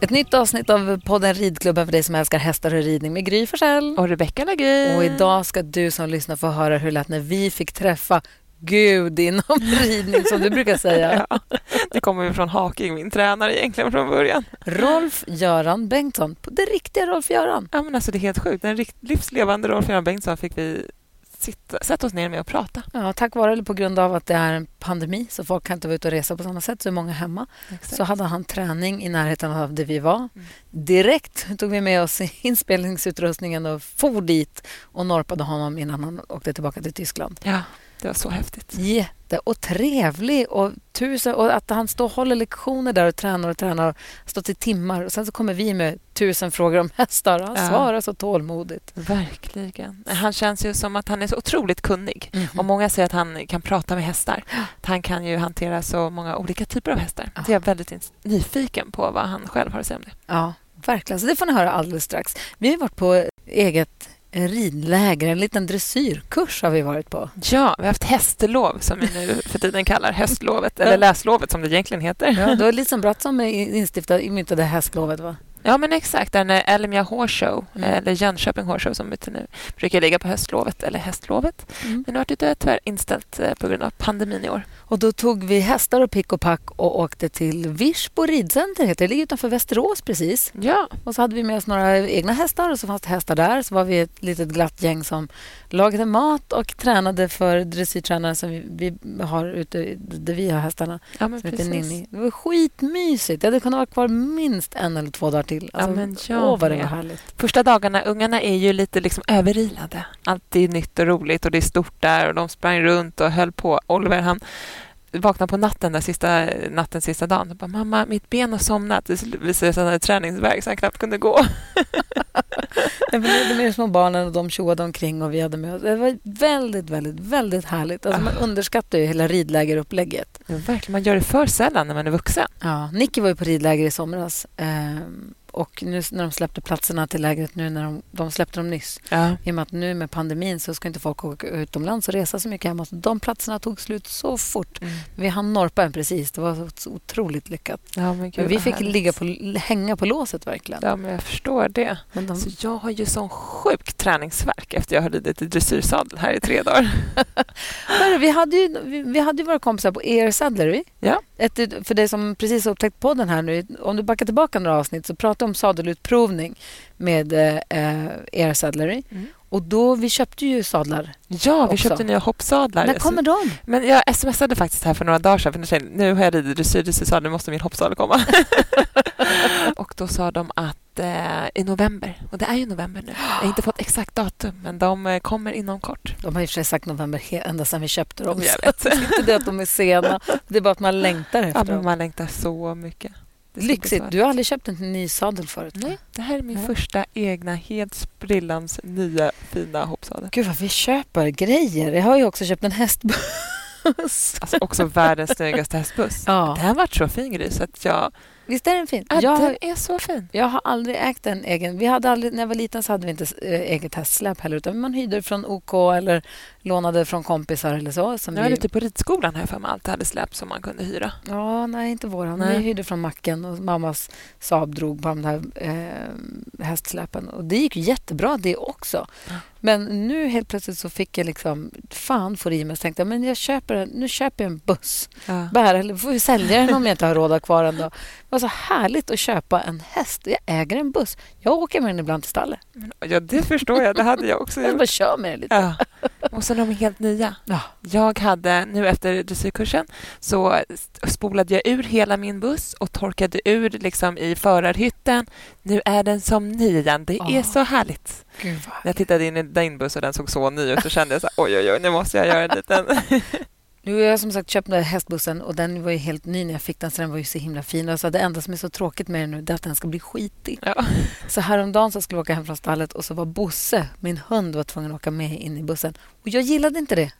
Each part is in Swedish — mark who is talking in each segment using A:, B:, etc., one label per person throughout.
A: Ett nytt avsnitt av podden Ridklubben för dig som älskar hästar och ridning med Gry Forssell.
B: Och Rebecca Lagin.
A: Och idag ska du som lyssnar få höra hur det lät när vi fick träffa Gud inom ridning, som du brukar säga.
B: Ja, det kommer ju från Haking, min tränare egentligen från början.
A: Rolf-Göran Bengtsson, det riktiga Rolf-Göran.
B: Ja, men alltså det är helt sjukt. Den livslevande Rolf-Göran Bengtsson fick vi sitta, sätta oss ner med och prata.
A: Ja, tack vare eller på grund av att det är en pandemi så folk kan inte vara ute och resa på samma sätt, så är många hemma. Exakt. Så hade han träning i närheten av där vi var. Mm. Direkt tog vi med oss inspelningsutrustningen och for dit och norpade honom innan han åkte tillbaka till Tyskland.
B: Ja. Det var så häftigt.
A: Jätte och trevlig. Och, tusen, och att han står och håller lektioner där och tränar och tränar. och stått i timmar. Och Sen så kommer vi med tusen frågor om hästar. Han ja. svarar så tålmodigt.
B: Verkligen. Han känns ju som att han är så otroligt kunnig. Mm -hmm. Och Många säger att han kan prata med hästar. Han kan ju hantera så många olika typer av hästar. Ja. Så jag är väldigt nyfiken på vad han själv har att säga om det.
A: Ja, verkligen. Så det får ni höra alldeles strax. Vi har varit på eget ridläger, en liten dressyrkurs har vi varit på.
B: Ja, vi har haft hästlov som vi nu för tiden kallar höstlovet, eller läslovet som det egentligen heter.
A: Ja, det var Bratt som instiftade, myntade hästlovet, va?
B: Ja, men exakt. Den Elmia Horse Show, mm. eller Jönköping Horse Show som heter nu, brukar ligga på höstlovet, eller hästlovet. Mm. Men nu har det tyvärr inställt eh, på grund av pandemin i år.
A: Och Då tog vi hästar och pick och pack och åkte till Virsbo ridcenter. Det ligger utanför Västerås precis.
B: Ja.
A: Och så hade vi med oss några egna hästar och så fanns det hästar där. Så var vi ett litet glatt gäng som lagade mat och tränade för dressyrtränaren som vi, vi, har ute där vi har hästarna.
B: Ja, men precis.
A: Ninni. Det var skitmysigt. Jag hade kunnat vara kvar minst en eller två dagar till.
B: Alltså, ja, men jag
A: åh, vad det var härligt.
B: Första dagarna, ungarna är ju lite liksom överilade. Allt är nytt och roligt och det är stort där och de sprang runt och höll på. Oliver han vaknade på natten där sista, natten sista dagen bara mamma, mitt ben har somnat. Det visade sig att han hade träningsvärk så han knappt kunde gå.
A: vi hade med små barnen och de tjoade omkring och vi hade med Det var väldigt, väldigt, väldigt härligt. Alltså, man ah. underskattar ju hela ridlägerupplägget.
B: Ja, verkligen. Man gör det för sällan när man är vuxen.
A: Ja, Nicky var ju på ridläger i somras. Ehm och nu när de släppte platserna till lägret nu när de, de släppte dem nyss. Ja. I och med att nu med pandemin så ska inte folk åka utomlands och resa så mycket hemma. Så de platserna tog slut så fort. Mm. Vi hann norpa en precis. Det var så otroligt lyckat.
B: Ja, men, Gud,
A: men vi fick ligga på, hänga på låset verkligen.
B: Ja, men jag förstår det. De... så jag har ju sån sjuk träningsverk efter jag har ridit i dressyrsadel här i tre dagar.
A: Vi, hade ju, vi, vi hade ju våra kompisar på ER Saddlery.
B: Ja.
A: Ett, för dig som precis har upptäckt podden här nu, om du backar tillbaka några avsnitt så pratade om sadelutprovning med eh, er saddlery. Mm. Och då, vi köpte ju sadlar.
B: Ja, vi också. köpte nya hoppsadlar.
A: När kommer de?
B: Men jag smsade faktiskt här för några dagar sedan. För nu har jag ridit dressyr, dressyrsadel, nu måste min hoppsadel komma. då sa de att eh, i november, och det är ju november nu. Jag har inte fått exakt datum, men de eh, kommer inom kort.
A: De har i och för sig sagt november ända sedan vi köpte dem.
B: Jag vet.
A: det är inte det att de är sena, det är bara att man längtar efter ja,
B: dem. Man längtar så mycket.
A: Lyxigt. Du har aldrig köpt en ny sadel förut?
B: Nej, det här är min Nej. första egna, helt sprillans nya fina hoppsadel.
A: Gud, vad vi köper grejer. Jag har ju också köpt en hästbuss.
B: Alltså också världens snyggaste hästbuss. Ja. Den har varit så fin, Gry, så att jag
A: Visst är den fin?
B: Ja, jag, den är så fin.
A: Jag har aldrig ägt en egen. Vi hade aldrig, när jag var liten så hade vi inte äh, eget hästsläp heller. Utan man hyrde från OK eller lånade från kompisar eller så.
B: Som jag vi... lite på ridskolan här för mig alltid hade släp som man kunde hyra.
A: Ja, nej, inte våran. Nej. Vi hyrde från macken och mammas Saab drog på de där eh, hästsläpen. Och det gick jättebra det också. Men nu helt plötsligt så fick jag liksom... Fan får i mig. Så tänkte jag, men jag köper, nu köper jag en buss. Ja. Bär, eller får vi sälja den om jag inte har råd att kvar den. Då. Det var så härligt att köpa en häst. Jag äger en buss. Jag åker med den ibland till stallet.
B: Ja, det förstår jag. Det hade jag också
A: gjort. Jag bara kör med den lite. Ja.
B: Och de är helt nya. Ja. Jag hade, nu efter dressyrkursen, så spolade jag ur hela min buss och torkade ur liksom i förarhytten. Nu är den som ny igen. Det är så härligt.
A: Gud,
B: jag tittade in i din buss och den såg så ny ut så kände jag så oj, oj, oj, nu måste jag göra en liten...
A: Nu har jag som sagt köpt den här hästbussen och den var ju helt ny när jag fick den så den var ju så himla fin. Och så det enda som är så tråkigt med den nu är att den ska bli skitig.
B: Ja.
A: Så häromdagen så skulle jag åka hem från stallet och så var Bosse, min hund, var tvungen att åka med in i bussen. Och jag gillade inte det.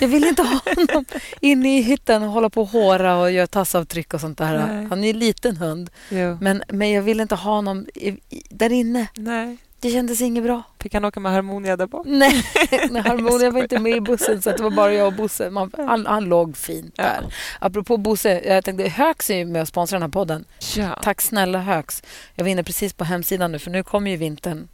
A: Jag ville inte ha honom inne i hytten och hålla på och håra och göra tassavtryck och sånt där.
B: Nej.
A: Han är ju en liten hund,
B: Jo.
A: men, men jag ville inte ha honom i, i, där inne.
B: Nej.
A: Det kändes inget bra.
B: Fick han åka med Harmonia där bak?
A: Nej, nej Harmonia var inte med i bussen så det var bara jag och Bosse. Man, han, han låg fint
B: Ja.
A: där. Apropå Bosse, jag tänkte Högs är ju med och sponsrar den här podden.
B: Ja.
A: Tack snälla Högs. Jag var inne precis på hemsidan nu för nu kommer ju vintern.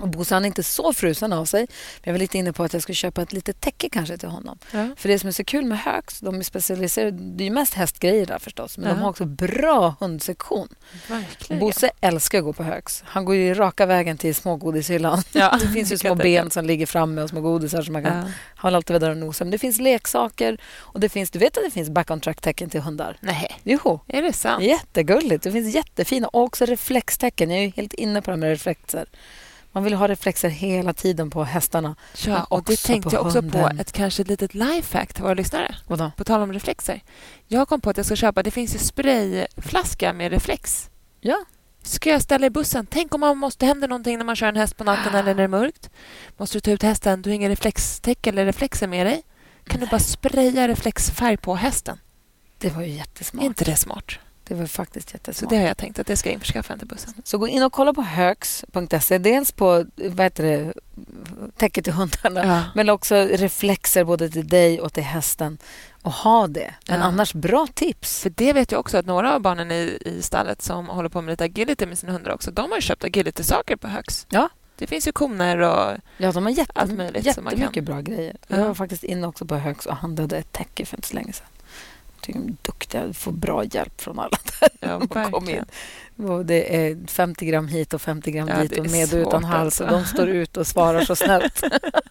A: Och Bosse han är inte så frusen av sig. Men jag var lite inne på att jag skulle köpa ett litet täcke kanske till honom.
B: Ja.
A: För det som är så kul med Högs, de är specialiserade, det är ju mest hästgrejer där förstås, men
B: Ja.
A: de har också bra hundsektion.
B: Verkligen.
A: Bosse älskar att gå på Högs. Han går ju raka vägen till smågodishyllan.
B: Ja,
A: Det finns ju små ben som ligger framme och små godisar som man kan
B: Ja.
A: hålla alltid där och nosa. Men det finns leksaker och det finns, du vet att det finns back on track-tecken till hundar?
B: Nej,
A: Jo,
B: är det sant?
A: jättegulligt. Det finns jättefina och också reflextecken. Jag är ju helt inne på det här med reflexer. Man vill ha reflexer hela tiden på hästarna.
B: Ja, och det tänkte
A: på
B: jag också på.
A: hunden.
B: Ett kanske litet lifehack till våra lyssnare.
A: Vadå?
B: På tal om reflexer. Jag kom på att jag ska köpa, det finns ju sprayflaska med reflex.
A: Ja.
B: Ska jag ställa i bussen? Tänk om man måste hända någonting när man kör en häst på natten eller när det är mörkt. Måste du ta ut hästen, du har ingen reflextäcke eller reflexer med dig. Kan du bara spraya reflexfärg på hästen?
A: Det var ju
B: Är
A: jättesmart.
B: inte det smart?
A: Det var faktiskt
B: Så
A: jättesmart.
B: det har jag tänkt att det ska jag införskaffa till bussen.
A: Så gå in och kolla på högs.se. Dels på vad heter det, täcket till hundarna
B: Ja.
A: men också reflexer både till dig och till hästen. Och ha det. Men
B: Ja.
A: annars, bra tips.
B: För det vet jag också att några av barnen i, i stallet som håller på med lite agility med sina hundar också, de har köpt agility-saker på Högs.
A: Ja.
B: Det finns ju koner och...
A: Ja, de har jätte,
B: Allt möjligt som man
A: jättemycket
B: kan.
A: bra grejer.
B: Ja.
A: Jag var faktiskt inne också på Högs och handlade ett täcke för inte så länge sedan. Tycker de är duktiga. Du får bra hjälp från alla där.
B: Ja,
A: man kom in. Och det är 50 gram hit och 50 gram
B: Ja,
A: dit och med och utan hals. Och
B: alltså.
A: de står ut och svarar så snällt.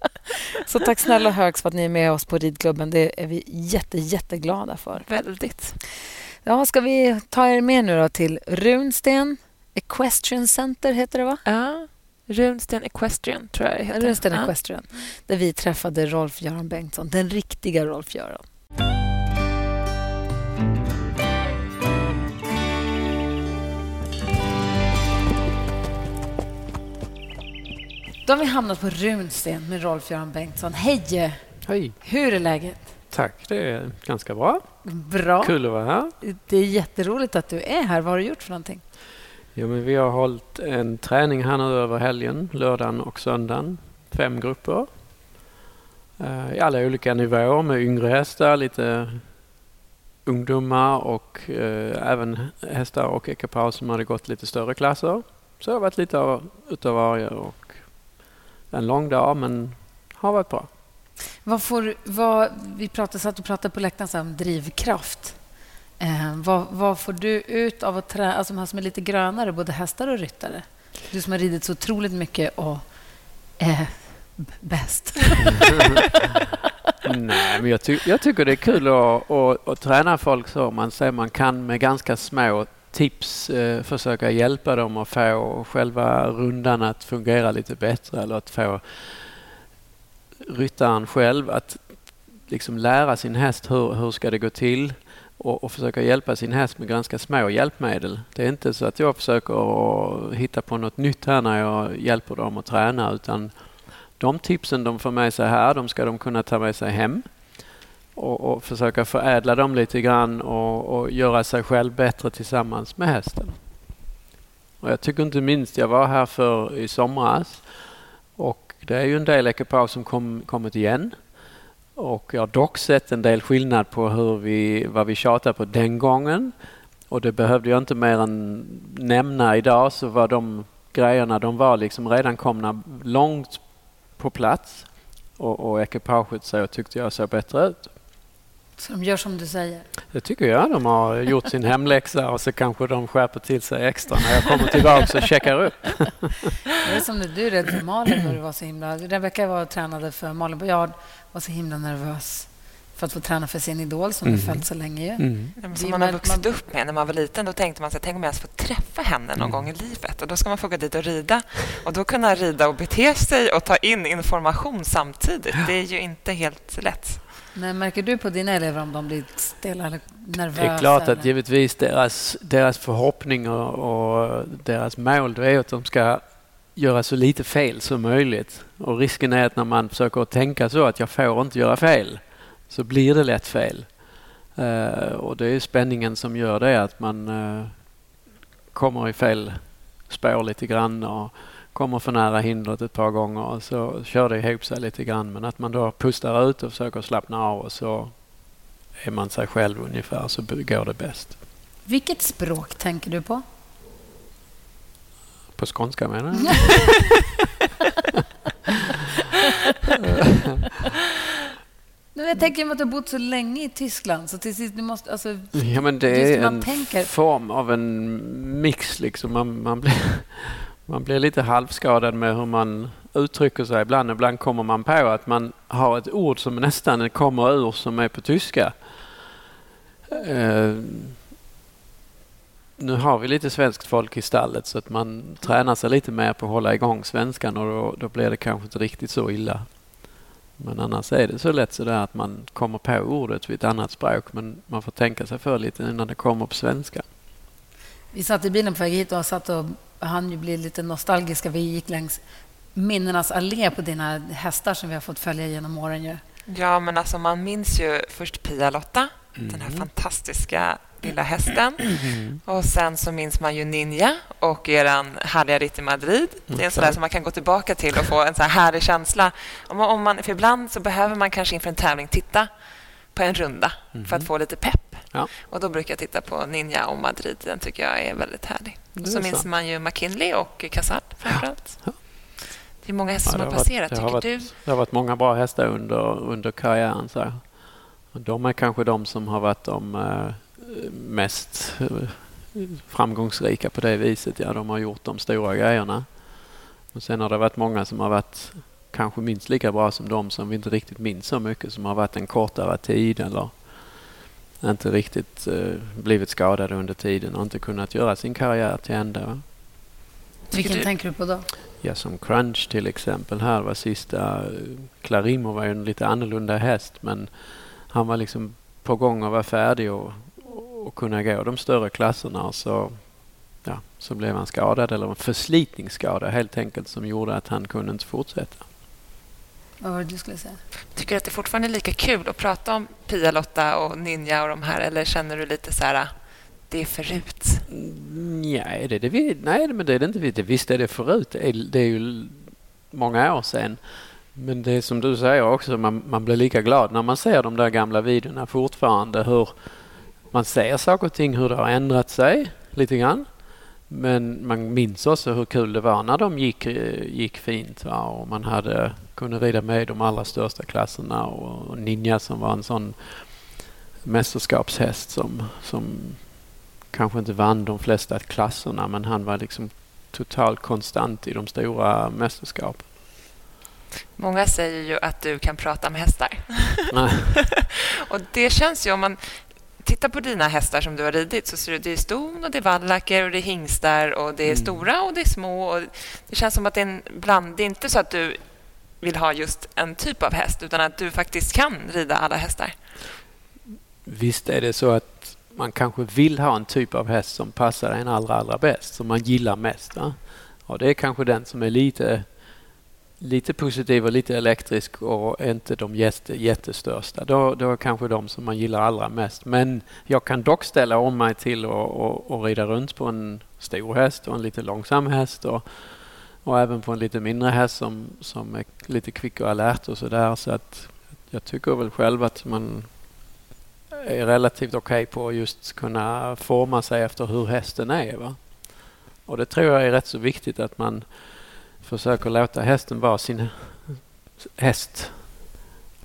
A: så tack snälla Högs för att ni är med oss på ridklubben. Det är vi jätte, jätteglada för.
B: Väldigt.
A: Ja, ska vi ta er med nu till Runsten Equestrian Center, heter det va?
B: Ja. Runsten Equestrian, tror jag det heter.
A: Runsten
B: Ja.
A: Equestrian. Där vi träffade Rolf-Göran Bengtsson, den riktiga Rolf-Göran. Då har vi hamnat på Runsten med Rolf-Göran Bengtsson. Hej!
C: Hej.
A: Hur är läget?
C: Tack, det är ganska bra.
A: Bra.
C: Kul att vara här.
A: Det är jätteroligt att du är här. Vad har du gjort för någonting?
C: Ja, men vi har hållit en träning här nu över helgen, lördagen och söndagen. Fem grupper. Eh, I alla olika nivåer med yngre hästar, lite ungdomar och eh, även hästar och ekipage som hade gått lite större klasser. Så det har varit lite av, utav varje och en lång dag men har varit bra.
A: Vad får, vad, vi pratade, satt och pratade på läktaren om drivkraft. Eh, vad, vad får du ut av att träna, alltså de här som är lite grönare, både hästar och ryttare? Du som har ridit så otroligt mycket och är b- bäst.
C: Nej, men jag, ty- jag tycker det är kul att, att, att träna folk så man ser man kan med ganska små tips eh, försöka hjälpa dem att få själva rundan att fungera lite bättre eller att få ryttaren själv att liksom lära sin häst hur, hur ska det gå till och, och försöka hjälpa sin häst med ganska små hjälpmedel. Det är inte så att jag försöker hitta på något nytt här när jag hjälper dem att träna utan de tipsen de får med sig här, de ska de kunna ta med sig hem och, och försöka förädla dem lite grann och, och göra sig själv bättre tillsammans med hästen. Och jag tycker inte minst, jag var här för i somras och det är ju en del ekipage som kom, kommit igen. Och jag har dock sett en del skillnad på hur vi, vad vi tjatade på den gången. Och det behövde jag inte mer än nämna idag så var de grejerna, de var liksom redan komna långt på plats. Och, och ekipaget så tyckte jag såg bättre ut.
A: Så de gör som du säger.
C: Det tycker jag. De har gjort sin hemläxa och så kanske de skärper till sig extra när jag kommer tillbaka och checkar upp.
A: Det är som när du red för Malin och du var så himla... Rebecka var och tränade för Malin Boyard var så himla nervös för att få träna för sin idol som
C: Mm.
A: mm. följt så länge. Ju.
C: Mm.
B: Som man har vuxit
A: man-
B: upp med när man var liten. Då tänkte man sig, tänk om jag ens får träffa henne någon
C: Mm.
B: gång i livet. Och Då ska man få gå dit och rida. Och då kunna rida och bete sig och ta in information samtidigt. Det är ju inte helt lätt.
A: Nej, märker du på dina elever om de blir stela eller nervösa?
C: Det är klart att givetvis deras, deras förhoppning och, deras mål är att de ska göra så lite fel som möjligt. Och risken är att när man försöker tänka så att jag får inte göra fel så blir det lätt fel. Uh, och det är spänningen som gör det att man uh, kommer i fel spår lite grann och kommer för nära hindret ett par gånger och så kör det ihop sig lite grann. Men att man då pustar ut och försöker slappna av och så är man sig själv ungefär så går det bäst.
A: Vilket språk tänker du på?
C: På skånska menar
A: jag. jag tänker att du har bott så länge i Tyskland så till sist du måste... Alltså,
C: ja, men det är en
A: tänker.
C: form av en mix. Liksom. Man, man, blir, man blir lite halvskadad med hur man uttrycker sig ibland. Ibland kommer man på att man har ett ord som nästan kommer ur som är på tyska. Uh, nu har vi lite svenskt folk i stallet så att man tränar sig lite mer på att hålla igång svenskan och då, då blir det kanske inte riktigt så illa. Men annars är det så lätt så där att man kommer på ordet vid ett annat språk men man får tänka sig för lite innan det kommer på svenska.
A: Vi satt i bilen på väg hit och satt och han ju bli lite nostalgiska. Vi gick längs minnenas allé på dina hästar som vi har fått följa genom åren. Ju.
B: Ja, men alltså man minns ju först Pia-Lotta, mm. den här mm. fantastiska lilla hästen. Mm. Och sen så minns man ju Ninja och er härliga ritt i Madrid. Det är en sån där som man kan gå tillbaka till och få en så här härlig känsla. Om man, om man, för ibland så behöver man kanske inför en tävling titta på en runda mm. för att få lite pepp. Ja. Och Då brukar jag titta på Ninja och Madrid. Den tycker jag är väldigt härlig. Och så, så minns man ju McKinley och Casard framförallt. Ja. Det är många hästar ja, som har passerat,
C: tycker
B: varit,
C: du? Det har varit många bra hästar under, under karriären. Så. De är kanske de som har varit de eh, mest eh, framgångsrika på det viset. Ja, de har gjort de stora grejerna. Och sen har det varit många som har varit kanske minst lika bra som de som vi inte riktigt minns så mycket, som har varit en kortare tid eller inte riktigt eh, blivit skadade under tiden och inte kunnat göra sin karriär till ända.
A: Vilken du? tänker du på då?
C: Ja, som Crunch till exempel här var sista. Clarimo var ju en lite annorlunda häst men han var liksom på gång att vara färdig och, och kunna gå de större klasserna och så, ja, så blev han skadad eller en förslitningsskada helt enkelt som gjorde att han kunde inte fortsätta.
A: Vad var det du skulle säga?
B: Tycker du att det fortfarande är lika kul att prata om Pia-Lotta och Ninja och de här eller känner du lite så här det är förut?
C: Nej, det, det, nej, men det är det inte. Det, visst är det förut. Det är, det är ju många år sedan. Men det är som du säger också, man, man blir lika glad när man ser de där gamla videorna fortfarande. Hur man ser saker och ting, hur det har ändrat sig lite grann. Men man minns också hur kul det var när de gick, gick fint va? och man hade, kunde rida med i de allra största klasserna och, och Ninja som var en sån mästerskapshäst som, som kanske inte vann de flesta klasserna men han var liksom totalt konstant i de stora mästerskapen.
B: Många säger ju att du kan prata med hästar. och det känns ju om man tittar på dina hästar som du har ridit så ser du det är ston och det är vallacker och det är hingstar och det är mm. stora och det är små. Och det känns som att det är en bland... Det är inte så att du vill ha just en typ av häst utan att du faktiskt kan rida alla hästar.
C: Visst är det så att man kanske vill ha en typ av häst som passar en allra, allra bäst, som man gillar mest. Va? Och det är kanske den som är lite lite positiv och lite elektrisk och inte de jätte, jättestörsta. Då, då är kanske de som man gillar allra mest. Men jag kan dock ställa om mig till att rida runt på en stor häst och en lite långsam häst och, och även på en lite mindre häst som, som är lite kvick och alert och sådär. Så att jag tycker väl själv att man är relativt okej okay på att just kunna forma sig efter hur hästen är. Va? Och det tror jag är rätt så viktigt att man försöker låta hästen vara sin häst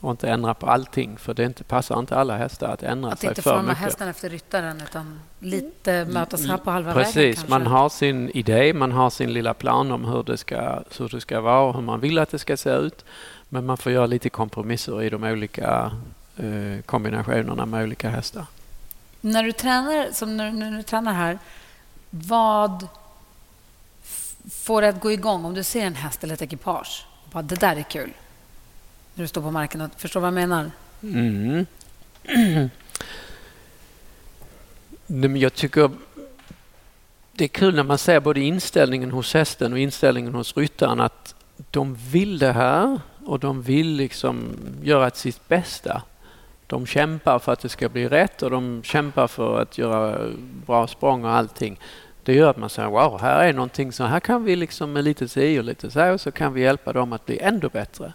C: och inte ändra på allting för det inte passar inte alla hästar att ändra
A: att
C: sig för mycket.
A: Att inte forma hästen efter ryttaren utan lite mötas här på halva
C: Precis,
A: vägen. Precis,
C: man har sin idé, man har sin lilla plan om hur det, ska, hur det ska vara och hur man vill att det ska se ut. Men man får göra lite kompromisser i de olika eh, kombinationerna med olika hästar.
A: När du tränar, som när, när du tränar här, vad får det att gå igång om du ser en häst eller ett ekipage? Bara, det där är kul. När du står på marken och förstår vad jag menar?
C: Mm. Men jag tycker det är kul när man ser både inställningen hos hästen och inställningen hos ryttaren att de vill det här och de vill liksom göra sitt bästa. De kämpar för att det ska bli rätt och de kämpar för att göra bra språng och allting. Det gör att man säger wow, här är någonting så här kan vi liksom med lite si och lite så så kan vi hjälpa dem att bli ännu bättre.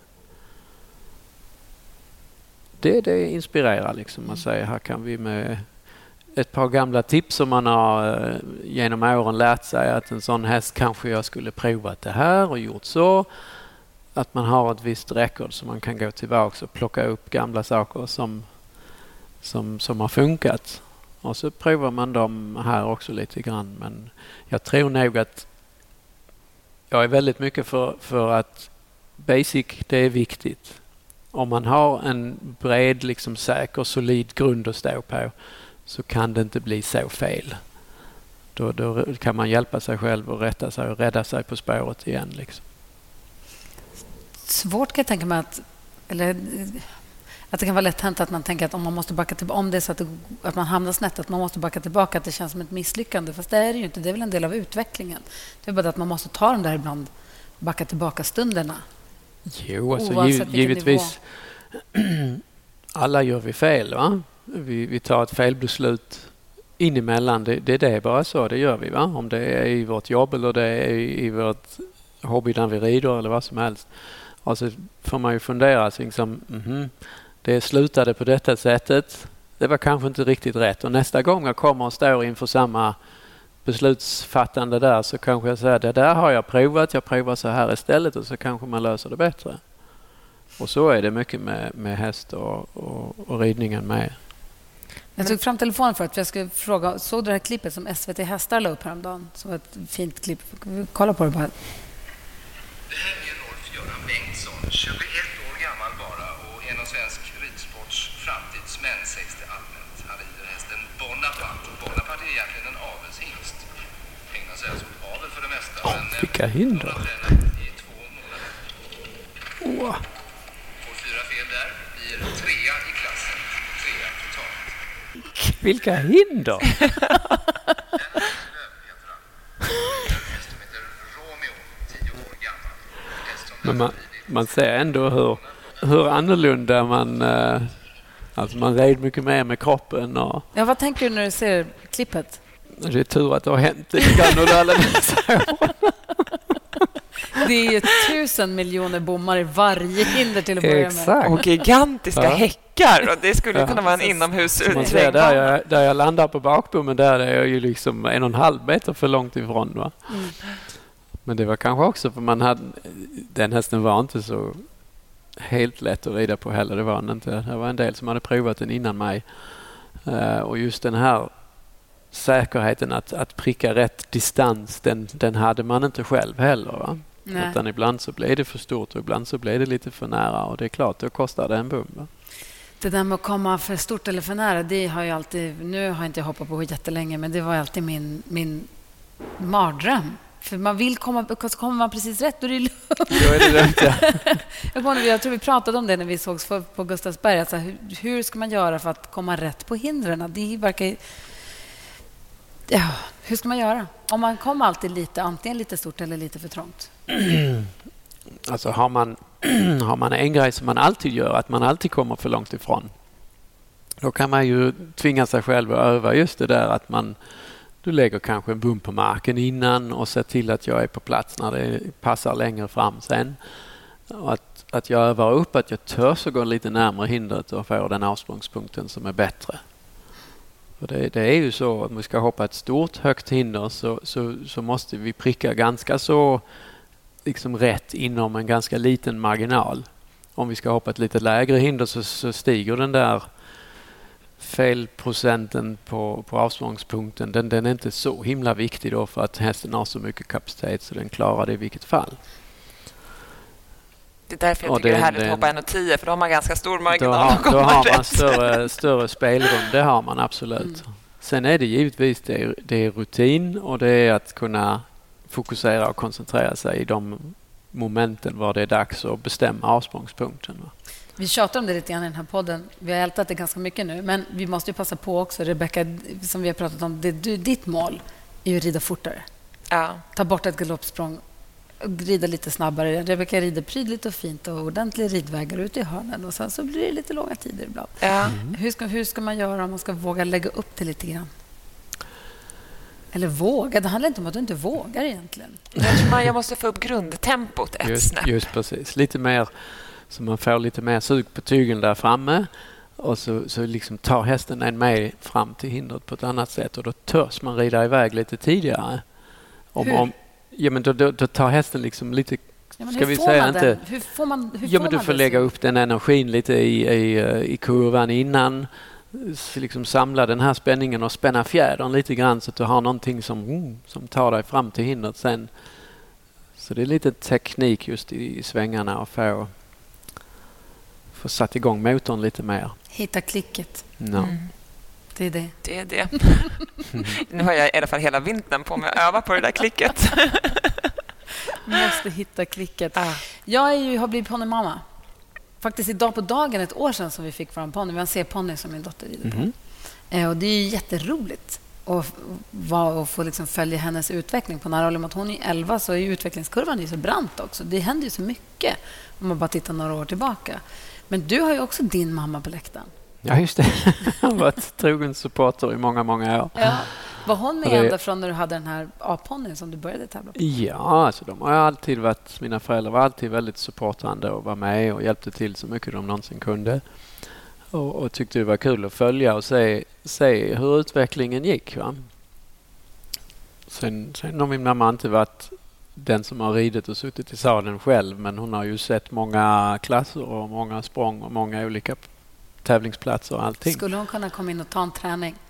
C: Det, det inspirerar liksom. Man säger här kan vi med ett par gamla tips som man har eh, genom åren lärt sig att en sån häst kanske jag skulle provat det här och gjort så. Att man har ett visst record så man kan gå tillbaka och plocka upp gamla saker som, som, som har funkat. Och så provar man dem här också lite grann. Men jag tror nog att jag är väldigt mycket för, för att basic, det är viktigt. Om man har en bred, liksom säker, solid grund att stå på så kan det inte bli så fel. Då, då kan man hjälpa sig själv och rätta sig och rädda sig på spåret igen. Liksom.
A: Svårt kan jag tänka mig att... Eller, att det kan vara lätt hänt att man tänker att om man måste backa tillbaka, om det är så att, det, att man hamnar snett, att man måste backa tillbaka, att det känns som ett misslyckande. Fast det är det ju inte. Det är väl en del av utvecklingen. Det är bara att man måste ta de där ibland backa tillbaka-stunderna.
C: Jo, alltså, givetvis. Alla gör vi fel. Va? vi, vi tar ett felbeslut in emellan. Det, det, det är bara så, det gör vi. Va? Om det är i vårt jobb eller det är i, i vårt hobby när vi rider eller vad som helst. Och så får man ju fundera liksom, mm -hmm, det slutade på detta sättet. Det var kanske inte riktigt rätt och nästa gång jag kommer och står inför samma beslutsfattande där så kanske jag säger det där har jag provat, jag provar så här istället och så kanske man löser det bättre. Och så är det mycket med, med häst och, och, och ridningen med.
A: Jag tog fram telefonen för att jag skulle fråga. Såg du det här klippet som SVT Hästar la upp häromdagen? Som var ett fint klipp. Kolla på det bara.
D: Det här är Rolf-Göran Bengtsson, 21 år gammal bara och en av svensk ridsports framtidsmän sägs det allmänt. Han rider hästen Bonaparte. Bonaparte är egentligen en avelshingst. Ägnar sig alltså åt avel för det mesta.
C: Oh, men, vilka hinder!
D: I två månader. Oh. Får fyra fel där, blir trea i klassen. Trea totalt.
C: Vilka hinder! Men man, man ser ändå hur, hur annorlunda man... Eh, alltså man red mycket mer med kroppen. Och,
A: ja, vad tänker du när du ser klippet?
C: Det är tur att det har hänt lite grann under alla dessa år.
A: Det är ju tusen miljoner bommar i varje hinder till att börja
B: med. Och gigantiska ja. häckar. Och det skulle ja. kunna vara en inomhus
C: där, jag, där jag landar på bakbommen, där är jag ju liksom en och en halv meter för långt ifrån. Va? Mm. Men det var kanske också för man hade... Den hästen var inte så helt lätt att rida på heller. Det var den inte. Det var en del som hade provat den innan mig. Uh, och just den här säkerheten att, att pricka rätt distans, den, den hade man inte själv heller. Va? Nej. Utan ibland så blir det för stort och ibland så blir det lite för nära och det är klart, då kostar det en bom.
A: Det där med att komma för stort eller för nära, det har jag alltid... Nu har jag inte hoppat på jättelänge, men det var alltid min, min mardröm. För man vill komma, kommer man precis rätt, då är det lugnt.
C: Då är det lugnt, ja.
A: jag, jag tror vi pratade om det när vi sågs på Gustavsberg. Alltså, hur, hur ska man göra för att komma rätt på hindren? Det verkar Ja, hur ska man göra? Om man kommer alltid lite, antingen lite stort eller lite för trångt.
C: Alltså har man, har man en grej som man alltid gör, att man alltid kommer för långt ifrån. Då kan man ju tvinga sig själv att öva just det där att man du lägger kanske en bom på marken innan och ser till att jag är på plats när det passar längre fram sen. Och att, att jag övar upp att jag törs gå lite närmare hindret och får den avsprångspunkten som är bättre. För det, det, är ju så att om vi ska hoppa ett stort högt hinder så, så, så måste vi pricka ganska så liksom rätt inom en ganska liten marginal. Om vi ska hoppa ett lite lägre hinder så, så stiger den där felprocenten på, på avsprångspunkten, den, den är inte så himla viktig då för att hästen har så mycket kapacitet så den klarar det i vilket fall.
B: Det är därför jag tycker det, det är härligt att hoppa 1,10 för då har man ganska stor marginal.
C: Då har, då har man större, större spelrum, det har man absolut. Mm. Sen är det givetvis det är, det är rutin och det är att kunna fokusera och koncentrera sig i de momenten var det är dags att bestämma avsprångspunkten.
A: Vi tjatar om det lite grann i den här podden. Vi har ältat det ganska mycket nu. Men vi måste ju passa på också, Rebecka, som vi har pratat om. Det, du, ditt mål är ju att rida fortare.
B: Ja.
A: Ta bort ett galoppsprång rida lite snabbare. Rebecka rider prydligt och fint och ordentlig ridvägar ute i hörnen. Och sen så blir det lite långa tider ibland.
B: Ja.
A: Hur, ska, hur ska man göra om man ska våga lägga upp det lite grann? Eller våga. Det handlar inte om att du inte vågar egentligen.
B: Man, jag måste få upp grundtempot ett
C: Just,
B: snäpp.
C: just precis. Lite mer så man får lite mer sug på tygeln där framme och så, så liksom tar hästen en med fram till hindret på ett annat sätt och då törs man rida iväg lite tidigare. Om,
A: Hur?
C: Om, ja, men då, då, då tar hästen liksom lite
A: Ja,
C: Ska vi säga inte-?
A: Hur får man, hur
C: Ja,
A: får
C: men du får lägga
A: så?
C: upp den energin lite i, i, eh, i kurvan innan. Liksom samla den här spänningen och spänna fjädern lite grann så att du har någonting som, mm, som tar dig fram till hindret sen. Så det är lite teknik just i, i svängarna och få, få satt igång motorn lite mer.
A: Hitta klicket.
C: No.
B: Mm.
A: Det är det.
B: Det är det. nu har jag i alla fall hela vintern på mig att öva på det där klicket.
A: Måste hitta klicket. Jag är ju, har blivit ponnymamma. Faktiskt idag på dagen, ett år sedan, som vi fick vår ponny. Vi har en C-ponny som min dotter rider på.
C: Mhm.
A: Eh, Och det är ju jätteroligt att och få liksom följa hennes utveckling på nära håll. Att Hon är 11 så är utvecklingskurvan ju så brant också. Det händer ju så mycket om man bara tittar några år tillbaka. Men du har ju också din mamma på läktaren.
C: Ja, just det. Jag har varit trogen supporter i många, många år.
A: Ja. Var hon med
C: Det-
A: ända från när du hade den här A-ponnyn som du började tävla på?
C: Ja, alltså de har alltid varit, mina föräldrar var alltid väldigt supportrande och var med och hjälpte till så mycket de någonsin kunde. Och, och tyckte det var kul att följa och se, se hur utvecklingen gick. Va? Sen, sen har min mamma inte varit den som har ridit och suttit i sadeln själv men hon har ju sett många klasser och många språng och många olika tävlingsplatser och allting.
A: Skulle hon kunna komma in och ta en träning?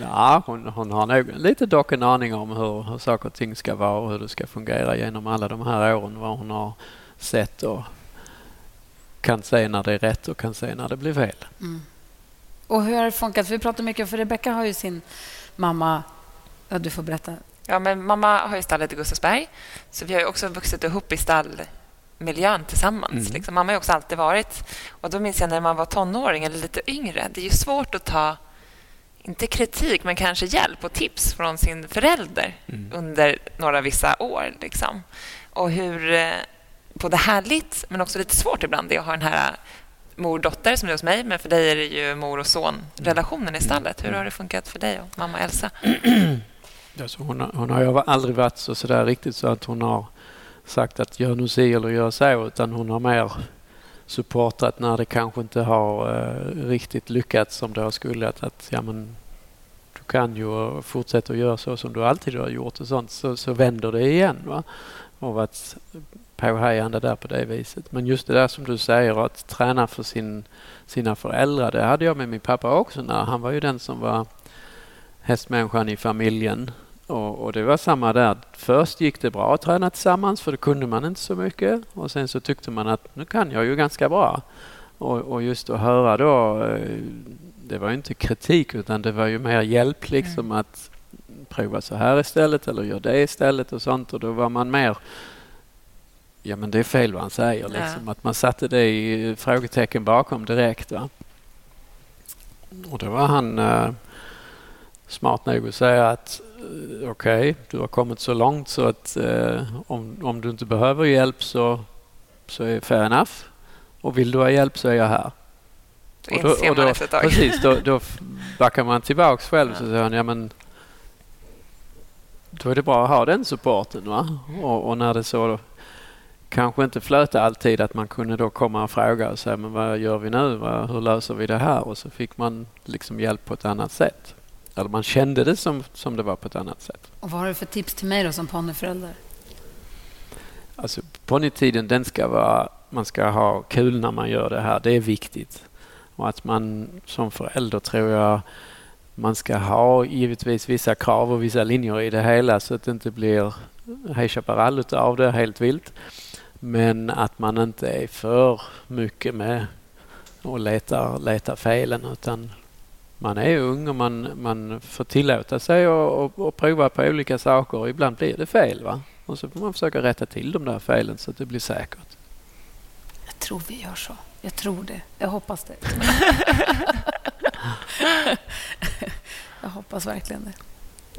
C: Ja, hon, hon har nog lite dock en aning om hur, hur saker och ting ska vara och hur det ska fungera genom alla de här åren. Vad hon har sett och kan se när det är rätt och kan se när det blir fel.
A: Mm. Och hur har det funkat? Vi pratar mycket, för Rebecka har ju sin mamma... Ja, du får berätta.
B: Ja, men mamma har ju stallet i Gustavsberg, så vi har ju också vuxit ihop i stallmiljön tillsammans.
C: Mm.
B: Liksom. Mamma har också alltid varit... Och då minns jag när man var tonåring eller lite yngre. Det är ju svårt att ta, inte kritik, men kanske hjälp och tips från sin förälder
C: Mm.
B: under några vissa år. Liksom. Och hur eh, både härligt, men också lite svårt ibland, det är att ha den här mor-dotter som det är hos mig, men för dig är det ju mor och son-relationen i stallet. Hur har det funkat för dig och mamma Elsa?
C: Alltså hon, hon har ju aldrig varit så, så där riktigt så att hon har sagt att gör nu si eller gör så utan hon har mer supportat när det kanske inte har eh, riktigt lyckats som det har skulle. Att, att ja, men, du kan ju fortsätta att göra så som du alltid har gjort och sånt så, så vänder det igen. Va? Och varit påhejande där på det viset. Men just det där som du säger att träna för sin, sina föräldrar. Det hade jag med min pappa också. När han var ju den som var hästmänniskan i familjen. Och, och det var samma där. Först gick det bra att träna tillsammans för då kunde man inte så mycket. Och sen så tyckte man att nu kan jag ju ganska bra. Och, och just att höra då, eh, det var ju inte kritik utan det var ju mer hjälp liksom att prova så här istället eller gör det istället och sånt. Och då var man mer Ja men det är fel vad han säger liksom. Att man satte det i frågetecken bakom direkt. Va? Och då var han eh, smart nog att säga att eh, okej, du har kommit så långt så att eh, om, om du inte behöver hjälp så, så är fair enough. Och vill du ha hjälp så är jag här.
B: Då inser man efter ett tag.
C: Precis, då, då backar man tillbaks själv så säger ja men då är det bra att ha den supporten. Va? Och, och när det så kanske inte flöt alltid att man kunde då komma och fråga och säga men vad gör vi nu? Hur löser vi det här? Och så fick man liksom hjälp på ett annat sätt. Eller man kände det som, som det var på ett annat sätt.
A: Och vad har du för tips till mig då som ponnyförälder?
C: Alltså ponnytiden den ska vara, man ska ha kul när man gör det här. Det är viktigt. Och att man som förälder tror jag man ska ha givetvis vissa krav och vissa linjer i det hela så att det inte blir High Chaparral av det helt vilt. Men att man inte är för mycket med och letar, letar felen utan man är ung och man, man får tillåta sig och, och, och prova på olika saker och ibland blir det fel. va? Och så får man försöka rätta till de där felen så att det blir säkert.
A: tror vi gör så. Jag tror det. Jag hoppas det. jag hoppas verkligen det.